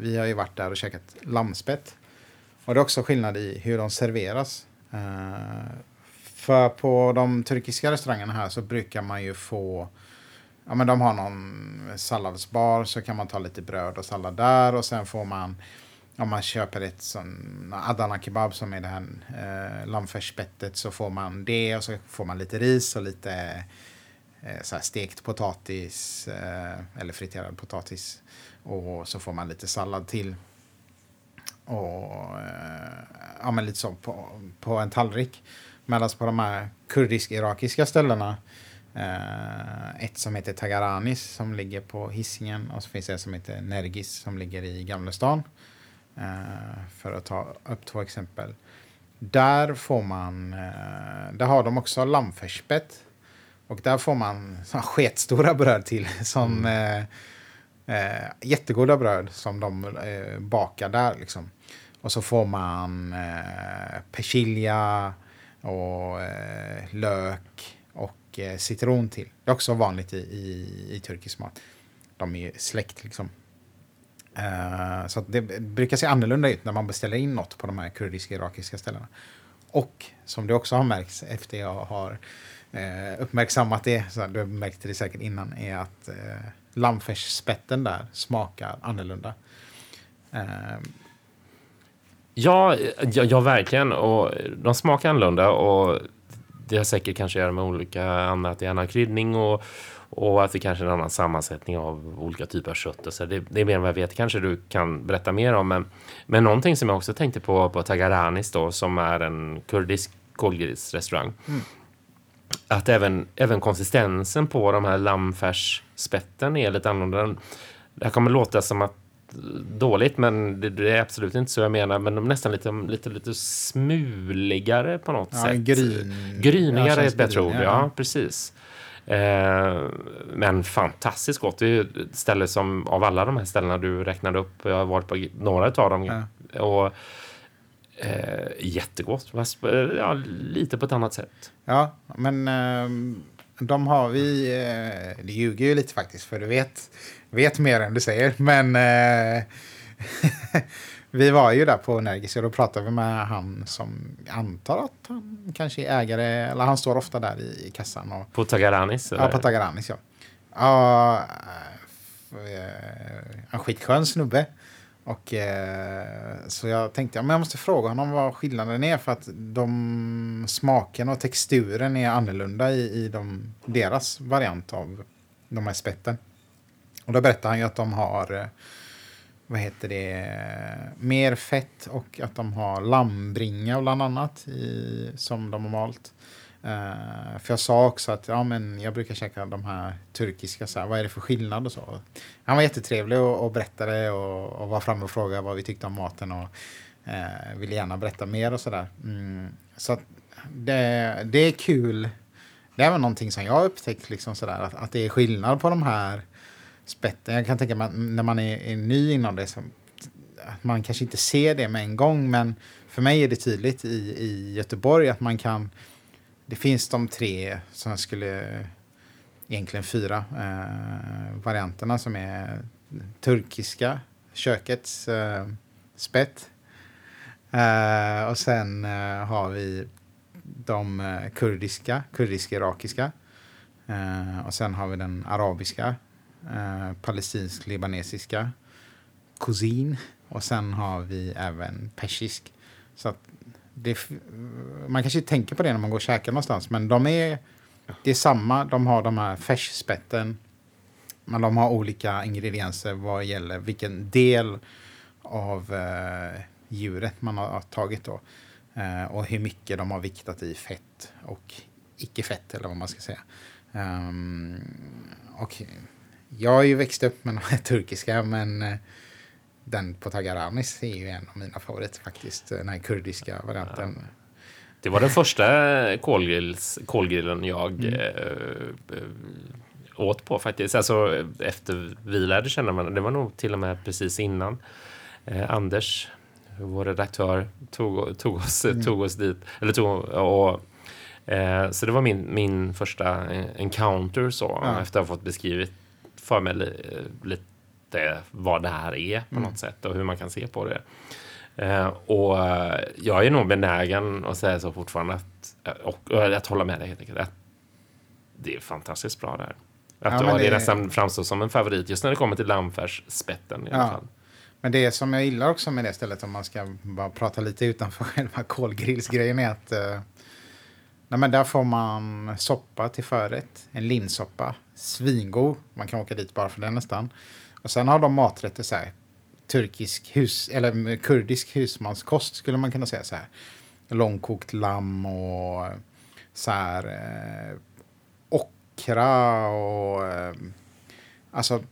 vi har ju varit där och käkat lammspett. Och det är också skillnad i hur de serveras. Uh, för på de turkiska restaurangerna här så brukar man ju få Ja men de har någon salladsbar så kan man ta lite bröd och sallad där och sen får man om man köper ett sån Adana kebab som är det här eh, lammfärsspettet så får man det och så får man lite ris och lite eh, så stekt potatis eh, eller friterad potatis och så får man lite sallad till. Och eh, ja men lite så på, på en tallrik. Medan på de här kurdisk-irakiska ställena Uh, ett som heter Tagaranis som ligger på hissingen och så finns det ett som heter Nergis som ligger i Gamla stan. Uh, för att ta upp två exempel. Där får man, uh, där har de också lammfärsspett. Och där får man sketstora bröd till. Som, mm. jättegoda bröd som de bakar där. Liksom. Och så får man persilja, och eh, lök och eh, citron till. Det är också vanligt i, i, i turkisk mat. De är släkt liksom. Uh, så det brukar se annorlunda ut när man beställer in något på de här kurdiska irakiska ställena. Och som det också har märkts efter jag har uh, uppmärksammat det, så du märkte det säkert innan, är att uh, lammfärsspetten där smakar annorlunda. Uh, Ja, ja, ja, verkligen. Och de smakar annorlunda och det har säkert kanske att göra med olika annat, i annan kryddning och, och att det kanske är en annan sammansättning av olika typer av kött. Och så det, det är mer än vad jag vet. kanske du kan berätta mer om. Men, men någonting som jag också tänkte på på Tagaranis då, som är en kurdisk kolgrisrestaurang. Mm. Att även, även konsistensen på de här lammfärsspetten är lite annorlunda. Det här kommer låta som att dåligt, men det, det, är absolut inte så jag menar. Men de är nästan lite, lite, lite smuligare på något ja, sätt. Gryn. Grynigare är ett bättre ord, ja. ja precis. Eh, men fantastiskt gott. Det är ett ställe som av alla de här ställena du räknade upp, jag har varit på några av dem. Ja. Och, eh, jättegott, fast ja, lite på ett annat sätt. Ja, men eh, de har vi, eh, det ljuger ju lite faktiskt, för du vet vet mer än du säger. Men eh, vi var ju där på Nergis och då pratade vi med han som antar att han kanske är ägare, eller han står ofta där i, i kassan. Och, på Tagaranis? Ja, på Tagaranis ja. ja eh, en skitskön snubbe. Och, eh, så jag tänkte ja, men jag måste fråga honom vad skillnaden är för att de smaken och texturen är annorlunda i, i de, deras variant av de här spetten. Och då berättar han ju att de har eh, vad heter det, mer fett och att de har lammbringa bland annat i, som de har malt. Uh, för jag sa också att ja, men jag brukar käka de här turkiska, så här, vad är det för skillnad och så. Han var jättetrevlig och, och berättade och, och var framme och frågade vad vi tyckte om maten och uh, ville gärna berätta mer och sådär. Mm, så det, det är kul. Det är väl någonting som jag har upptäckt, liksom sådär, att, att det är skillnad på de här spetten. Jag kan tänka mig att när man är, är ny inom det, så, att man kanske inte ser det med en gång, men för mig är det tydligt i, i Göteborg att man kan... Det finns de tre som jag skulle... Egentligen fyra eh, varianterna som är turkiska kökets eh, spett. Eh, och sen eh, har vi de eh, kurdiska, kurdisk-irakiska. Eh, och sen har vi den arabiska eh, palestinsk-libanesiska kusin Och sen har vi även persisk. Så att det, man kanske inte tänker på det när man går och käkar någonstans. Men de är, det är samma. De har de här färsspetten. Men de har olika ingredienser vad gäller vilken del av eh, djuret man har tagit då. Eh, och hur mycket de har viktat i fett och icke-fett eller vad man ska säga. Um, och jag har ju växt upp med de här turkiska men eh, den på Tagaranis är ju en av mina favoriter faktiskt. Den här kurdiska varianten. Det var den första kolgrills, kolgrillen jag Mm. eh, åt på faktiskt. Alltså efter vi lärde känna varandra. Det var nog till och med precis innan eh, Anders, vår redaktör, tog, tog, oss, Mm. tog oss dit. Eller tog, och, eh, så det var min, min första encounter så. Ja. Efter att ha fått beskrivit för mig li, lite vad det här är på Mm. något sätt och hur man kan se på det. Eh, och eh, jag är nog benägen att säga så fortfarande att, eh, och, och att hålla med dig helt enkelt. Att det är fantastiskt bra där. Att, Ja, det, det- nästan framstår som en favorit just när det kommer till lammfärsspetten i alla Ja. fall. Men det som jag gillar också med det stället, om man ska bara prata lite utanför själva kolgrillsgrejen, är att eh, nej, men där får man soppa till förrätt. En linssoppa. Svingod. Man kan åka dit bara för den nästan. Och sen har de maträtter så här. Turkisk hus, eller kurdisk husmanskost skulle man kunna säga så här. Långkokt lamm och eh, så här eh, ockra och eh, alltså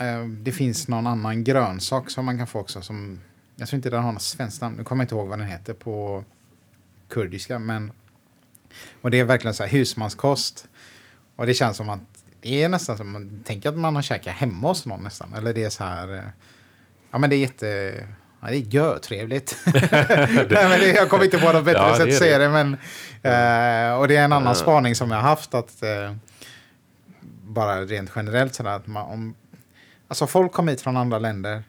Eh, det finns någon annan grönsak som man kan få också. Som, jag tror inte den har något svenskt namn. Nu kommer jag inte ihåg vad den heter på kurdiska. Men, och det är verkligen så här husmanskost. Och det känns som att det är nästan som man tänker att man har käkat hemma hos någon nästan. Eller det är så här. eh, Ja men det är jätte... Ja, det är görtrevligt. Nej, men det, jag kommer inte på något bättre Ja, sätt att säga det. Men, eh, och det är en annan spaning som jag har haft. att eh, Bara rent generellt sådär att man, om, Alltså folk kommer hit från andra länder.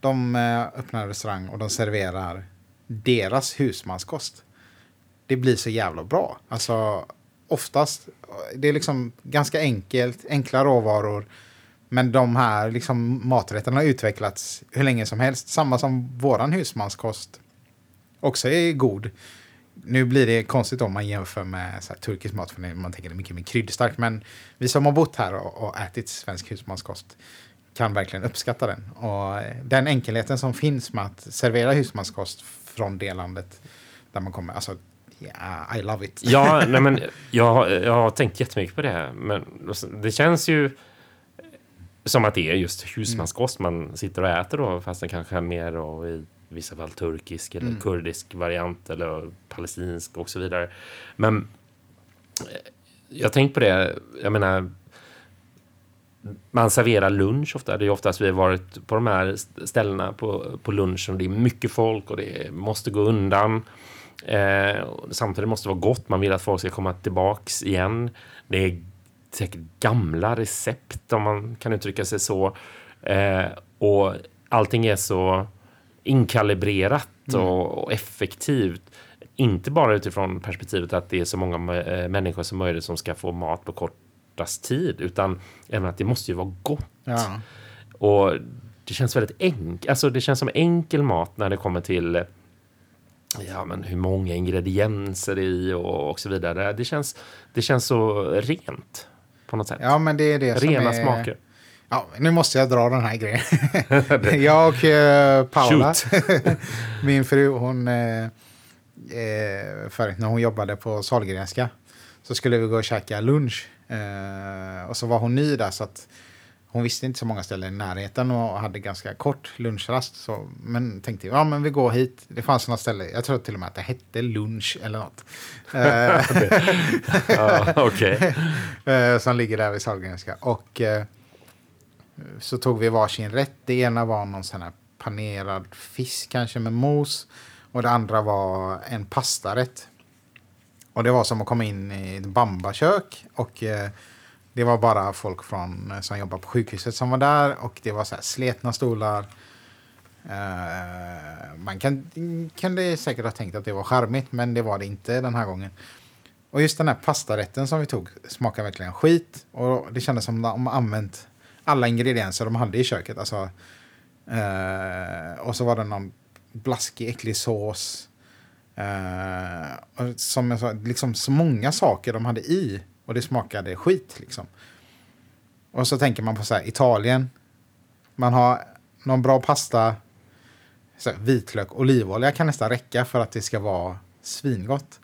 De eh, öppnar en restaurang och de serverar deras husmanskost. Det blir så jävla bra. Alltså oftast, det är liksom ganska enkelt, enkla råvaror. Men de här liksom, maträtterna har utvecklats hur länge som helst. Samma som våran husmanskost också är god. Nu blir det konstigt om man jämför med så här, turkisk mat, för man tänker det är mycket mer kryddstarkt. Men vi som har bott här och, och ätit svensk husmanskost kan verkligen uppskatta den. Och eh, den enkelheten som finns med att servera husmanskost från det landet där man kommer, alltså, yeah, I love it. Ja, nej, men jag, har- jag har tänkt jättemycket på det. Men det känns ju som att det är just husmanskost man sitter och äter då, fast det kanske är mer då i vissa fall turkisk eller Mm. kurdisk variant eller palestinsk och så vidare. Men jag tänkt på det, jag menar man serverar lunch ofta. Det är oftast vi har varit på de här ställena på, på lunchen och det är mycket folk och det måste gå undan. Eh, samtidigt måste det vara gott. Man vill att folk ska komma tillbaks igen. Det är säkert gamla recept om man kan uttrycka sig så. Eh, och allting är så inkalibrerat och, och effektivt. Inte bara utifrån perspektivet att det är så många eh, människor som möjligt som ska få mat på kortast tid, utan även att det måste ju vara gott. Ja. Och det känns väldigt enkelt. Alltså det känns som enkel mat när det kommer till ja, men hur många ingredienser i och, och så vidare. Det känns, det känns så rent på något sätt. ja, men det är det som Rena är... smaker. Ja, nu måste jag dra den här grejen. jag och eh, Paula, min fru, hon... Eh, eh, förut när hon jobbade på Sahlgrenska så skulle vi gå och käka lunch. Eh, och så var hon ny där så att hon visste inte så många ställen i närheten och hade ganska kort lunchrast. Så, men tänkte, ja men vi går hit. Det fanns några ställen, jag tror till och med att det hette lunch eller något. Eh, okej. eh, som ligger där vid Sahlgrenska. Och eh, så tog vi varsin rätt. Det ena var någon sån här panerad fisk kanske med mos. Och det andra var en pastarätt. Och det var som att komma in i ett bambakök. Och eh, det var bara folk från, eh, som jobbar på sjukhuset som var där. Och det var så här sletna stolar. Uh, man kan, kunde säkert ha tänkt att det var charmigt, men det var det inte den här gången. Och just den här pastarätten som vi tog smakade verkligen skit. Och det kändes som att de använt alla ingredienser de hade i köket. Alltså, uh, och så var det någon blaskig, äcklig sås. Uh, och som jag sa, liksom så många saker de hade i. Och det smakade skit liksom. Och så tänker man på så här, Italien. Man har någon bra pasta, så här, vitlök, olivolja kan nästan räcka för att det ska vara svingott.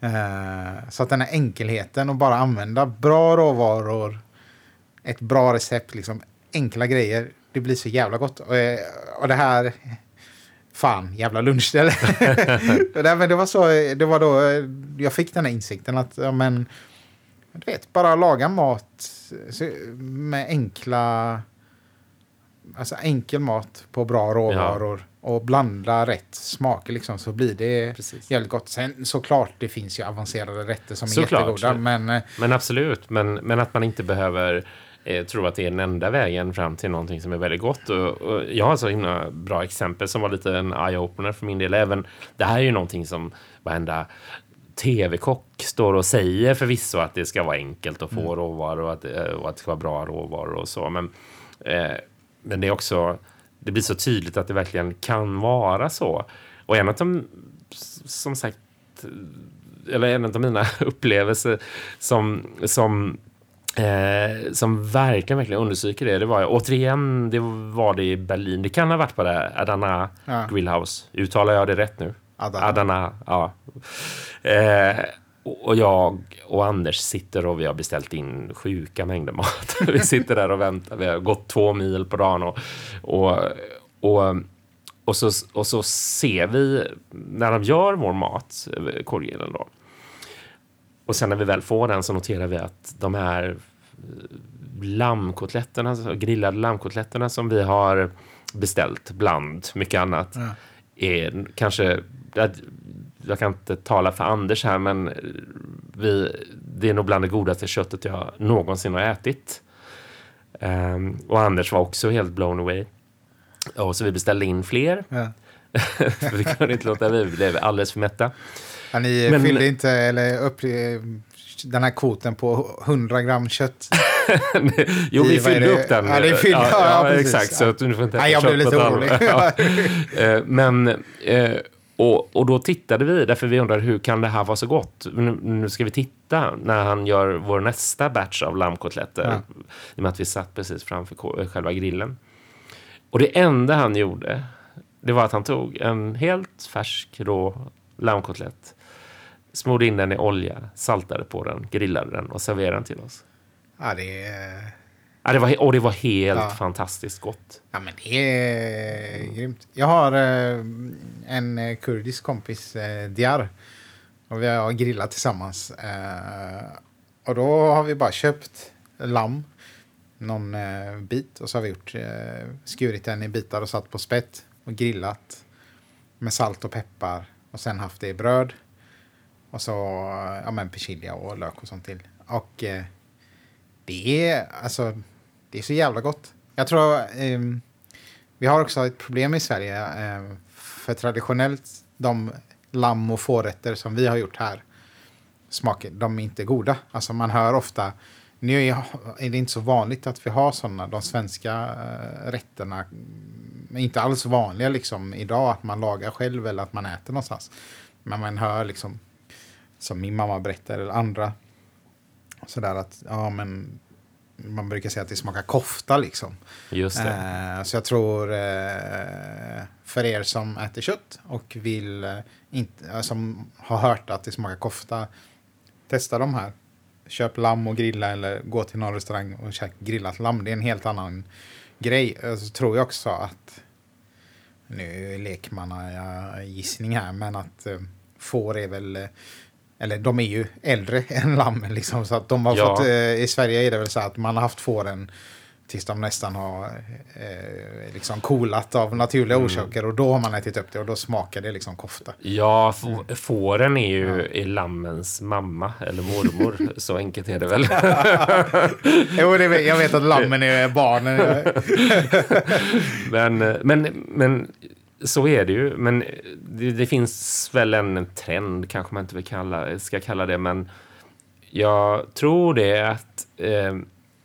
Eh, så att den här enkelheten och bara använda bra råvaror, ett bra recept, liksom enkla grejer. Det blir så jävla gott. Och, eh, och det här, fan, jävla lunchställe. det, men det var så, det var då eh, jag fick den här insikten att, ja men, du vet, bara laga mat med enkla, alltså enkel mat på bra råvaror. Ja och blanda rätt smaker liksom, så blir det Precis. jävligt gott. Sen såklart, det finns ju avancerade rätter som är såklart. jättegoda. Men, eh, men absolut, men, men att man inte behöver eh, tro att det är den enda vägen fram till någonting som är väldigt gott. Och, och jag har så himla bra exempel som var lite en eye-opener för min del. Även, det här är ju någonting som varenda tv-kock står och säger förvisso att det ska vara enkelt att få mm. råvaror och att, eh, och att det ska vara bra råvaror och så. Men, eh, men det är också det blir så tydligt att det verkligen kan vara så. Och en av de, som sagt, eller en av mina upplevelser som, som Eh, som verkligen, verkligen understryker det. Det var återigen, det var det i Berlin. Det kan ha varit på det Adana ja. Grillhouse. Uttalar jag det rätt nu? Adana. Adana ja. Eh, och jag och Anders sitter och vi har beställt in sjuka mängder mat. vi sitter där och väntar. Vi har gått två mil på dagen och, och, och, och, så, och så ser vi när de gör vår mat, korgen då. Och sen när vi väl får den så noterar vi att de här lammkotletterna, grillade lammkotletterna som vi har beställt bland mycket annat ja. är kanske jag kan inte tala för Anders här, men vi, det är nog bland det godaste köttet jag någonsin har ätit. Um, och Anders var också helt blown away. Och så vi beställde in fler. Ja. vi kunde inte låta bli, vi blev alldeles för mätta. Ja, ni men, fyllde inte eller upp den här kvoten på 100 gram kött? jo, vi fyllde upp den. Ja, det fyllde, ja, ja, ja exakt. Så att du får inte ja, jag blev lite orolig. Eh, men, eh, och, och då tittade vi, därför vi undrade hur kan det här vara så gott? Nu, nu ska vi titta när han gör vår nästa batch av lammkotletter. Ja. I och med att vi satt precis framför eh, själva grillen. Och det enda han gjorde, det var att han tog en helt färsk rå lammkotlett, smorde in den i olja, saltade på den, grillade den och serverade den till oss. Ja, det är Ja, det var, och det var helt ja. fantastiskt gott. Ja, men det är grymt. Jag har eh, en eh, kurdisk kompis, eh, Diar. Och vi har grillat tillsammans. Och då har vi bara köpt lamm, någon bit. Och så har vi gjort, skurit den i bitar och satt på spett. Och grillat med salt och peppar. Och sen haft det i bröd. Och så ja, men persilja och lök och sånt till. Och det är alltså det är så jävla gott. Jag tror... Eh, vi har också ett problem i Sverige. Eh, för traditionellt, de lamm och fårrätter som vi har gjort här, smaker, de är inte goda. Alltså man hör ofta... Nu är det inte så vanligt att vi har sådana, de svenska äh, rätterna. är inte alls vanliga liksom idag att man lagar själv eller att man äter någonstans. Men man hör liksom, som min mamma berättar, eller andra, sådär att ja men man brukar säga att det smakar kofta liksom. Just det. Eh, så jag tror eh, för er som äter kött och vill eh, inte, eh, som har hört att det smakar kofta, testa de här. Köp lamm och grilla eller gå till någon restaurang och käka grillat lamm. Det är en helt annan grej. Eh, så tror jag också att, nu leker man gissning här, men att eh, får är väl eller de är ju äldre än lammen liksom. Så att de har ja. fått, eh, i Sverige är det väl så att man har haft fåren tills de nästan har eh, liksom coolat av naturliga mm. orsaker. Och då har man ätit upp det och då smakar det liksom kofta. Ja, mm. fåren är ju ja. är lammens mamma eller mormor. så enkelt är det väl. jo, det, jag vet att lammen är barnen. men, men, men så är det ju, men det, det, finns väl en trend, kanske man inte vill kalla, ska kalla det, men jag tror det att eh,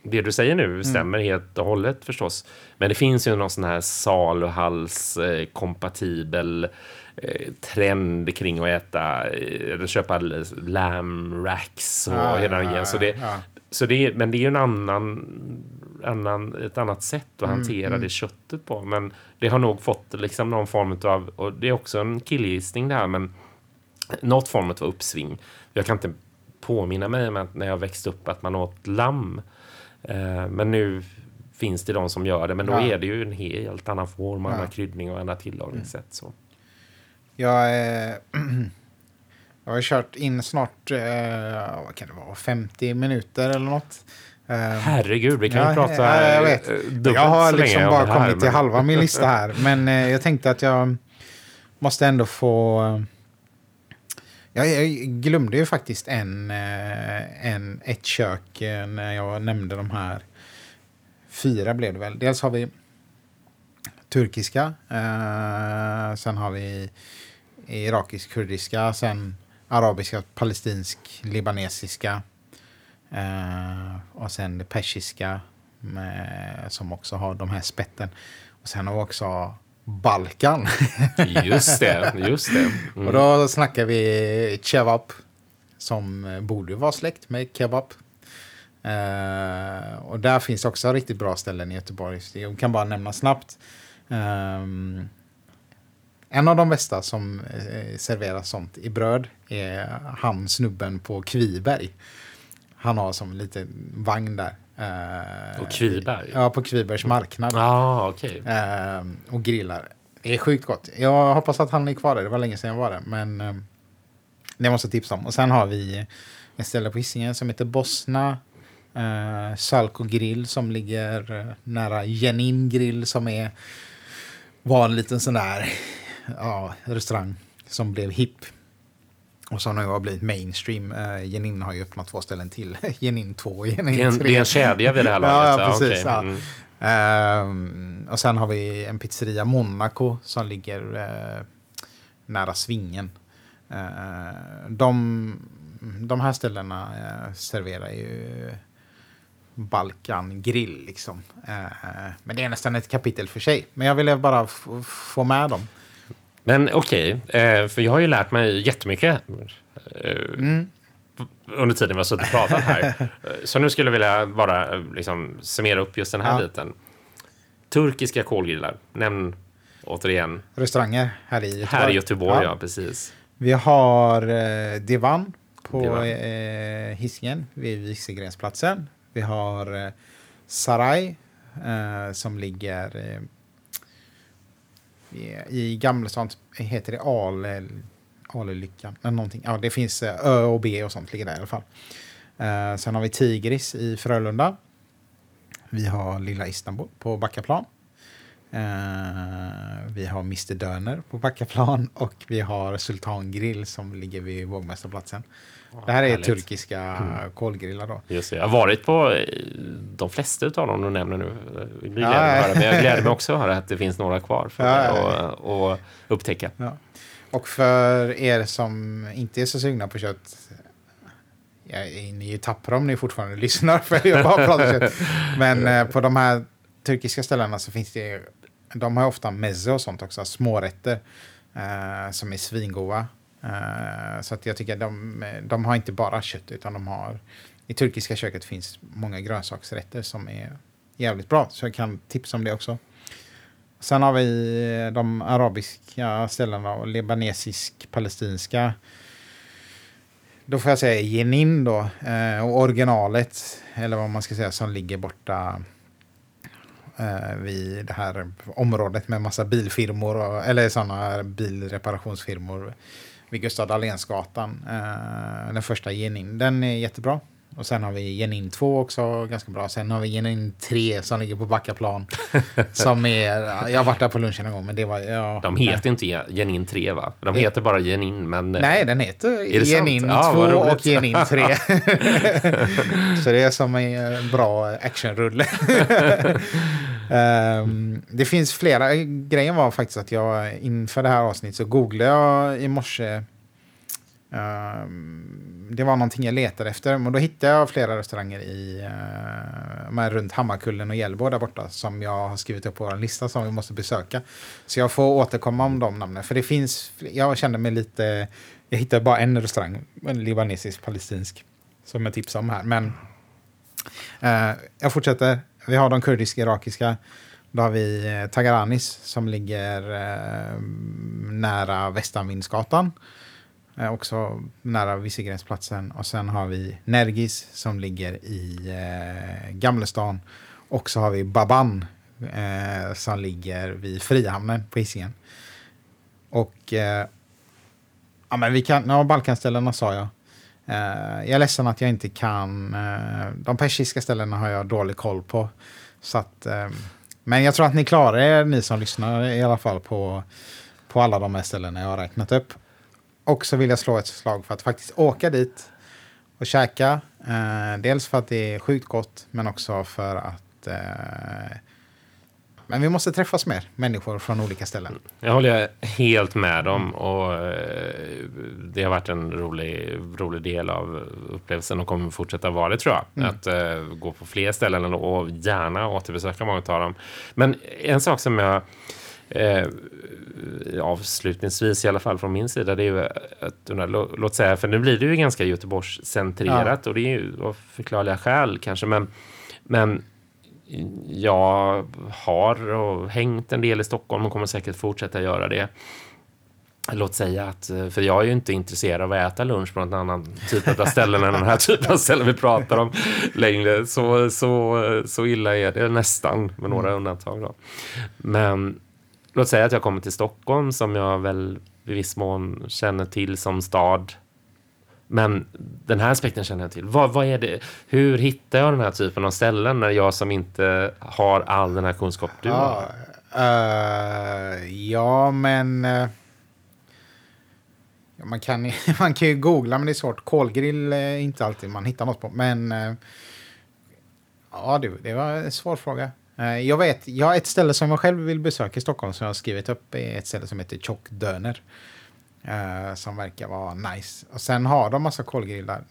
det du säger nu stämmer helt och hållet förstås. Men det finns ju någon sån här saluhals-kompatibel eh, trend kring att äta, eller köpa lamb racks och Ja, hela ja, grejen. Så det, ja. så det, men det är ju en annan, annan, ett annat sätt att Mm, hantera det köttet på. Men det har nog fått liksom någon form av, och det är också en killgissning det här, men något form av uppsving. Jag kan inte påminna mig om att när jag växte upp att man åt lamm. Eh, men nu finns det de som gör det, men då Ja. är det ju en helt annan form, Ja. annan kryddning och andra tillagningssätt. Så. Jag, eh, jag har kört in snart, eh, vad kan det vara, 50 minuter eller något. Eh, Herregud, vi kan Ja, ju prata ja, jag vet. eh, dubbelt jag har liksom om bara här, kommit till men- halva min lista här. Men eh, jag tänkte att jag måste ändå få... Jag, jag glömde ju faktiskt en, eh, en, ett kök eh, när jag nämnde de här. Fyra blev det väl. Dels har vi turkiska. Eh, sen har vi irakisk-kurdiska. Sen arabiska, palestinsk, libanesiska. Eh, och sen det persiska med, som också har de här spetten. Och sen har vi också Balkan. Just det, just det. Mm. och då snackar vi kebab. Som borde vara släkt med kebab. Eh, och där finns också riktigt bra ställen i Göteborg. Jag kan bara nämna snabbt. Ehm, en av de bästa som eh, serverar sånt i bröd är han snubben på Kviberg. Han har som en liten vagn där. Eh, På Kviberg? Ja, på Kvibergs marknad. Ah, okej. Ehm, och grillar. Det är sjukt gott. Jag hoppas att han är kvar där. Det var länge sedan jag var där. Men ehm, det måste jag tipsa om. Och sen har vi ett ställe på Hisingen som heter Bosna. Uh, Salko grill som ligger eh, nära Jenin grill som är var en liten sån där ja, restaurang som blev hipp. Och som nu har blivit mainstream. Uh, Jenin har ju öppnat två ställen till. Jenin 2 och Jenin 3. Det, är en, det är en kedja vid det här laget. Ja, precis. Ja. Mm. Ehm, och sen har vi en pizzeria Monaco som ligger eh, nära Svingen. Eh, de, de här ställena eh, serverar ju Balkan grill liksom. Eh, men det är nästan ett kapitel för sig. Men jag ville bara få med dem. Men okej, eh, för jag har ju lärt mig jättemycket eh, Mm. under tiden vi har suttit och pratat här. Så nu skulle jag vilja bara eh, liksom, summera upp just den här Ja. biten. Turkiska kolgrillar, nämn återigen. Restauranger här i Göteborg. Här i Göteborg, ja, precis. Vi har eh, Divan på Divan. eh, Hisingen vid Wieselgrensplatsen. Vi har eh, Sarai eh, som ligger i, Gamlestan. Heter det Ale, Alelyckan? Eller någonting. Ja, det finns eh, Ö och B och sånt ligger där i alla fall. Eh, sen har vi Tigris i Frölunda. Vi har Lilla Istanbul på Backaplan. Eh, vi har Mr Döner på Backaplan och vi har Sultan Grill som ligger vid Vågmästarplatsen det här är härligt. turkiska kolgrillar då. Just det. Jag har varit på eh, de flesta av dem du nämner nu. Det blir Ja, att höra, men jag gläder mig också att höra att det finns några kvar för Ja, att och upptäcka. Ja. Och för er som inte är så sugna på kött Ja, ni är ju tappra om ni fortfarande lyssnar för jag bara pratar kött. Men eh, på de här turkiska ställena så finns det de har ofta mezze och sånt också, smårätter eh, som är svingoda. Uh, så att jag tycker de, de har inte bara kött utan de har i turkiska köket finns många grönsaksrätter som är jävligt bra. Så jag kan tipsa om det också. Sen har vi de arabiska ställena och libanesisk, palestinska. Då får jag säga Jenin då. uh, och originalet, eller vad man ska säga, som ligger borta eh, vid det här området med massa bilfirmor, och, eller sådana bilreparationsfirmor vid Gustav Dahlénsgatan. Eh, den första Jenin, den är jättebra. Och sen har vi Jenin 2 också, ganska bra. Sen har vi Jenin 3 som ligger på Backaplan. som är, jag har varit där på lunchen en gång, men det var... Ja, De heter inte Genin 3, va? De Det- heter bara Genin, men... eh, Nej, den heter? Genin 2 Ja, och Genin 3. så det är som en eh, bra actionrulle. Um, det finns flera. Grejen var faktiskt att jag inför det här avsnittet så googlade jag i morse Um, det var någonting jag letade efter. Men då hittade jag flera restauranger i, uh, runt Hammarkullen och Hjällbo där borta som jag har skrivit upp på vår lista som vi måste besöka. Så jag får återkomma om de namnen. För det finns, jag kände mig lite, jag hittade bara en restaurang, en libanesisk, palestinsk, som jag tipsade om här. Men uh, jag fortsätter. Vi har de kurdisk-irakiska, Då har vi eh, Tagaranis som ligger eh, nära Västanvindsgatan. Eh, också nära Visegrensplatsen. Och sen har vi Nergis som ligger i eh, Gamlestan. Och så har vi Baban eh, som ligger vid Frihamnen på Hisingen. Och eh, ja, men vi kan, ja, Balkanställena sa jag. Eh, jag är ledsen att jag inte kan, eh, de persiska ställena har jag dålig koll på. Så att, eh, men jag tror att ni klarar er, ni som lyssnar i alla fall på, på alla de här ställena jag har räknat upp. Och så vill jag slå ett slag för att faktiskt åka dit och käka. Dels för att det är sjukt gott, men också för att eh, men vi måste träffas mer människor från olika ställen. Jag håller helt med om och eh, det har varit en rolig, rolig del av upplevelsen och kommer fortsätta vara det tror jag. Mm. Att uh, gå på fler ställen och gärna återbesöka många av dem. Men en sak som jag uh, avslutningsvis i alla fall från min sida, det är ju att, låt säga, för nu blir det ju ganska Göteborgscentrerat ja. och det är ju av förklarliga skäl kanske, men, men jag har och hängt en del i Stockholm och kommer säkert fortsätta göra det. Låt säga att, för jag är ju inte intresserad av att äta lunch på någon annan typ av ställen än den här typen av ställen vi pratar om längre. Så, så, så illa är det nästan, med några mm. undantag. Då. Men låt säga att jag kommer till Stockholm som jag väl i viss mån känner till som stad. Men den här aspekten känner jag till. Vad, vad är det? Hur hittar jag den här typen av ställen när jag som inte har all den här kunskap du ja, har? Uh, ja, men... Uh, man, kan, man kan ju googla, men det är svårt. Kolgrill är inte alltid man hittar något på. Men... Uh, ja, det, det var en svår fråga. Eh, jag vet, jag har ett ställe som jag själv vill besöka i Stockholm som jag har skrivit upp. är ett ställe som heter Tjockdöner. Uh, som verkar vara nice. Och sen har de massa kolgrillar.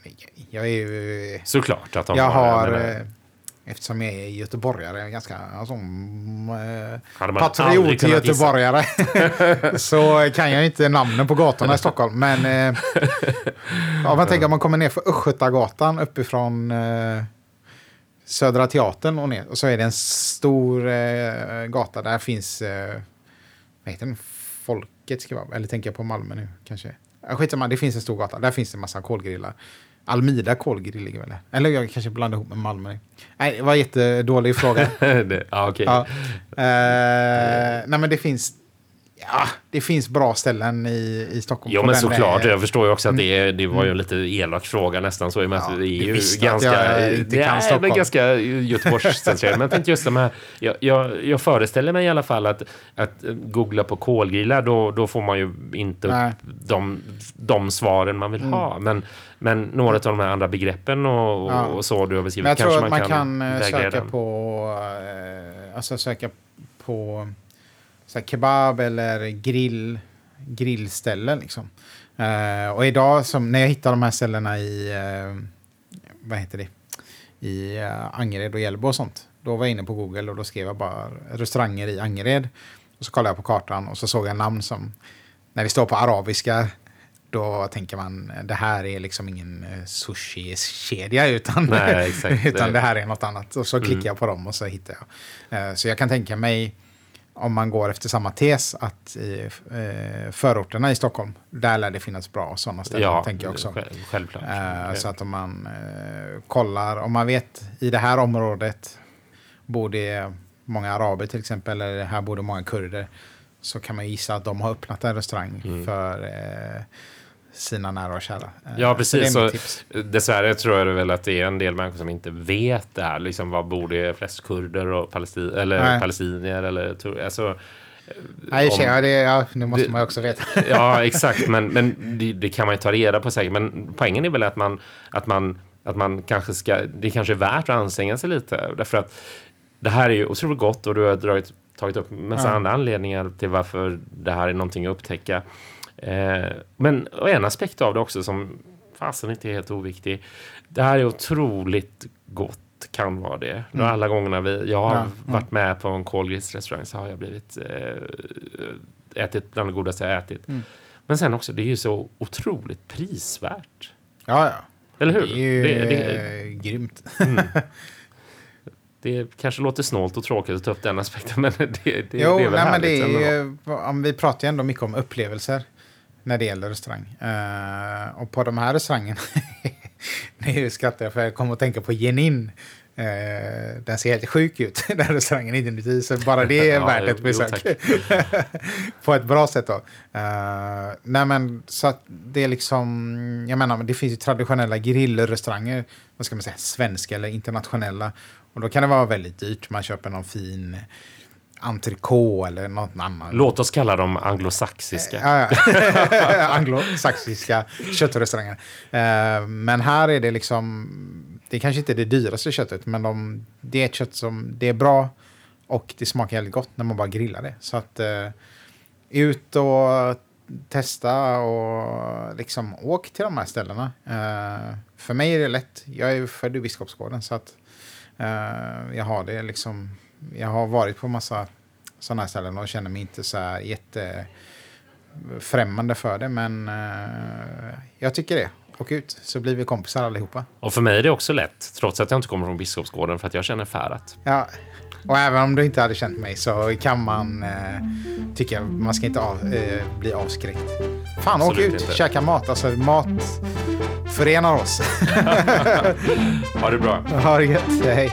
Jag är ju... Såklart att de jag har. har uh, eftersom jag är göteborgare, ganska alltså, uh, patriot göteborgare. så kan jag inte namnen på gatorna i Stockholm. Men uh, ja, man tänker att man kommer ner för Östgötagatan uppifrån uh, Södra Teatern och ner. Och så är det en stor eh, gata. Där finns, eh, vad heter den? Folket ska vara. Eller tänker jag på Malmö nu kanske. Skitsamma, det finns en stor gata. Där finns det en massa kolgrillar. Almida kolgrill ligger väl. Eller jag kanske blandar ihop med Malmö. Nej, det var en jättedålig fråga. det, ah, okay. ja. eh, nej, men det finns Ja, det finns bra ställen i, i Stockholm. Ja, men såklart. Jag förstår ju också att det, det var ju en lite elak fråga nästan så. I och med ja, att det är ju ganska... det är ganska Göteborgscentrerat. men jag tänkte just de här... Jag, jag, jag, föreställer mig i alla fall att, att googla på kolgrillar, då, då får man ju inte upp de, de svaren man vill mm. ha. Men, men några av de här andra begreppen och, ja. och så du har beskrivit, kanske man, man kan, kan eh, söka på... Eh, alltså söka på så kebab eller grill, grillställen. Liksom. Uh, och idag, som, när jag hittar de här ställena i, uh, vad heter det, i uh, Angered och Hjällbo och sånt, då var jag inne på Google och då skrev jag bara restauranger i Angered. Och så kollade jag på kartan och så såg jag namn som, när det står på arabiska, då tänker man det här är liksom ingen sushi-kedja utan, Nej, utan det här är något annat. Och så klickar mm. jag på dem och så hittar jag. Så jag kan tänka mig om man går efter samma tes, att i eh, förorterna i Stockholm, där lär det finnas bra sådana ställen, ja, tänker jag också. självklart. Eh, så att om man eh, kollar, om man vet i det här området bor det många araber till exempel, eller här bor det många kurder, så kan man gissa att de har öppnat en restaurang mm. för eh, sina nära och kära. Ja, eh, precis. Så så dessvärre tror jag väl att det är en del människor som inte vet det här. Liksom, vad bor det flest kurder och palestin eller palestinier? Eller, alltså, Nej, om, det, ja, nu måste det, man också veta. ja, exakt. Men, men det, det, kan man ju ta reda på säkert. Men poängen är väl att man, att man, att man kanske ska, det kanske är värt att anstränga sig lite. Därför att det här är ju otroligt gott och du har dragit tagit upp massa ja. andra anledningar till varför det här är någonting att upptäcka. Eh, men en aspekt av det också som fasen inte är helt oviktig. Det här är otroligt gott kan vara det. Mm. Alla gångerna vi, jag har ja, varit med på en kolgrisrestaurang så har jag blivit eh, ätit bland det godaste jag ätit. Mm. Men sen också, det är ju så otroligt prisvärt. Ja, ja. Eller hur? Det är ju det, det, grymt. Mm. Det kanske låter snålt och tråkigt att ta upp den aspekten, men det, det, jo, det är väl nej, men det är, Vi pratar ju ändå mycket om upplevelser när det gäller restaurang. Uh, och på de här restaurangerna, nu skrattar jag för jag kommer att tänka på Genin. Uh, den ser helt sjuk ut, den restaurangen inuti, så bara det är ja, värt ett besök. på ett bra sätt då. Uh, nej men så att det är liksom, jag menar, det finns ju traditionella grillrestauranger, vad ska man säga, svenska eller internationella. Och då kan det vara väldigt dyrt, man köper någon fin entrecote eller något annat. Låt oss kalla dem anglosaxiska. Ja. anglosaxiska köttrestauranger. Eh, men här är det liksom, det är kanske inte det dyraste köttet, men de, det är ett kött som, det är bra och det smakar väldigt gott när man bara grillar det. Så att uh, ut och testa och liksom åk till de här ställena. Uh, för mig är det lätt. Jag är född i Biskopsgården så att uh, jag har det liksom jag har varit på massa sådana här ställen och känner mig inte så här jättefrämmande för det. Men uh, jag tycker det. Åk ut så blir vi kompisar allihopa. Och för mig är det också lätt, trots att jag inte kommer från Biskopsgården, för att jag känner Färat. Ja, och även om du inte hade känt mig så kan man uh, tycka man ska inte av, uh, bli avskräckt. Fan, Absolut åk ut, inte. käka mat. Alltså mat förenar oss. ha det bra. Ha det gött. Hej.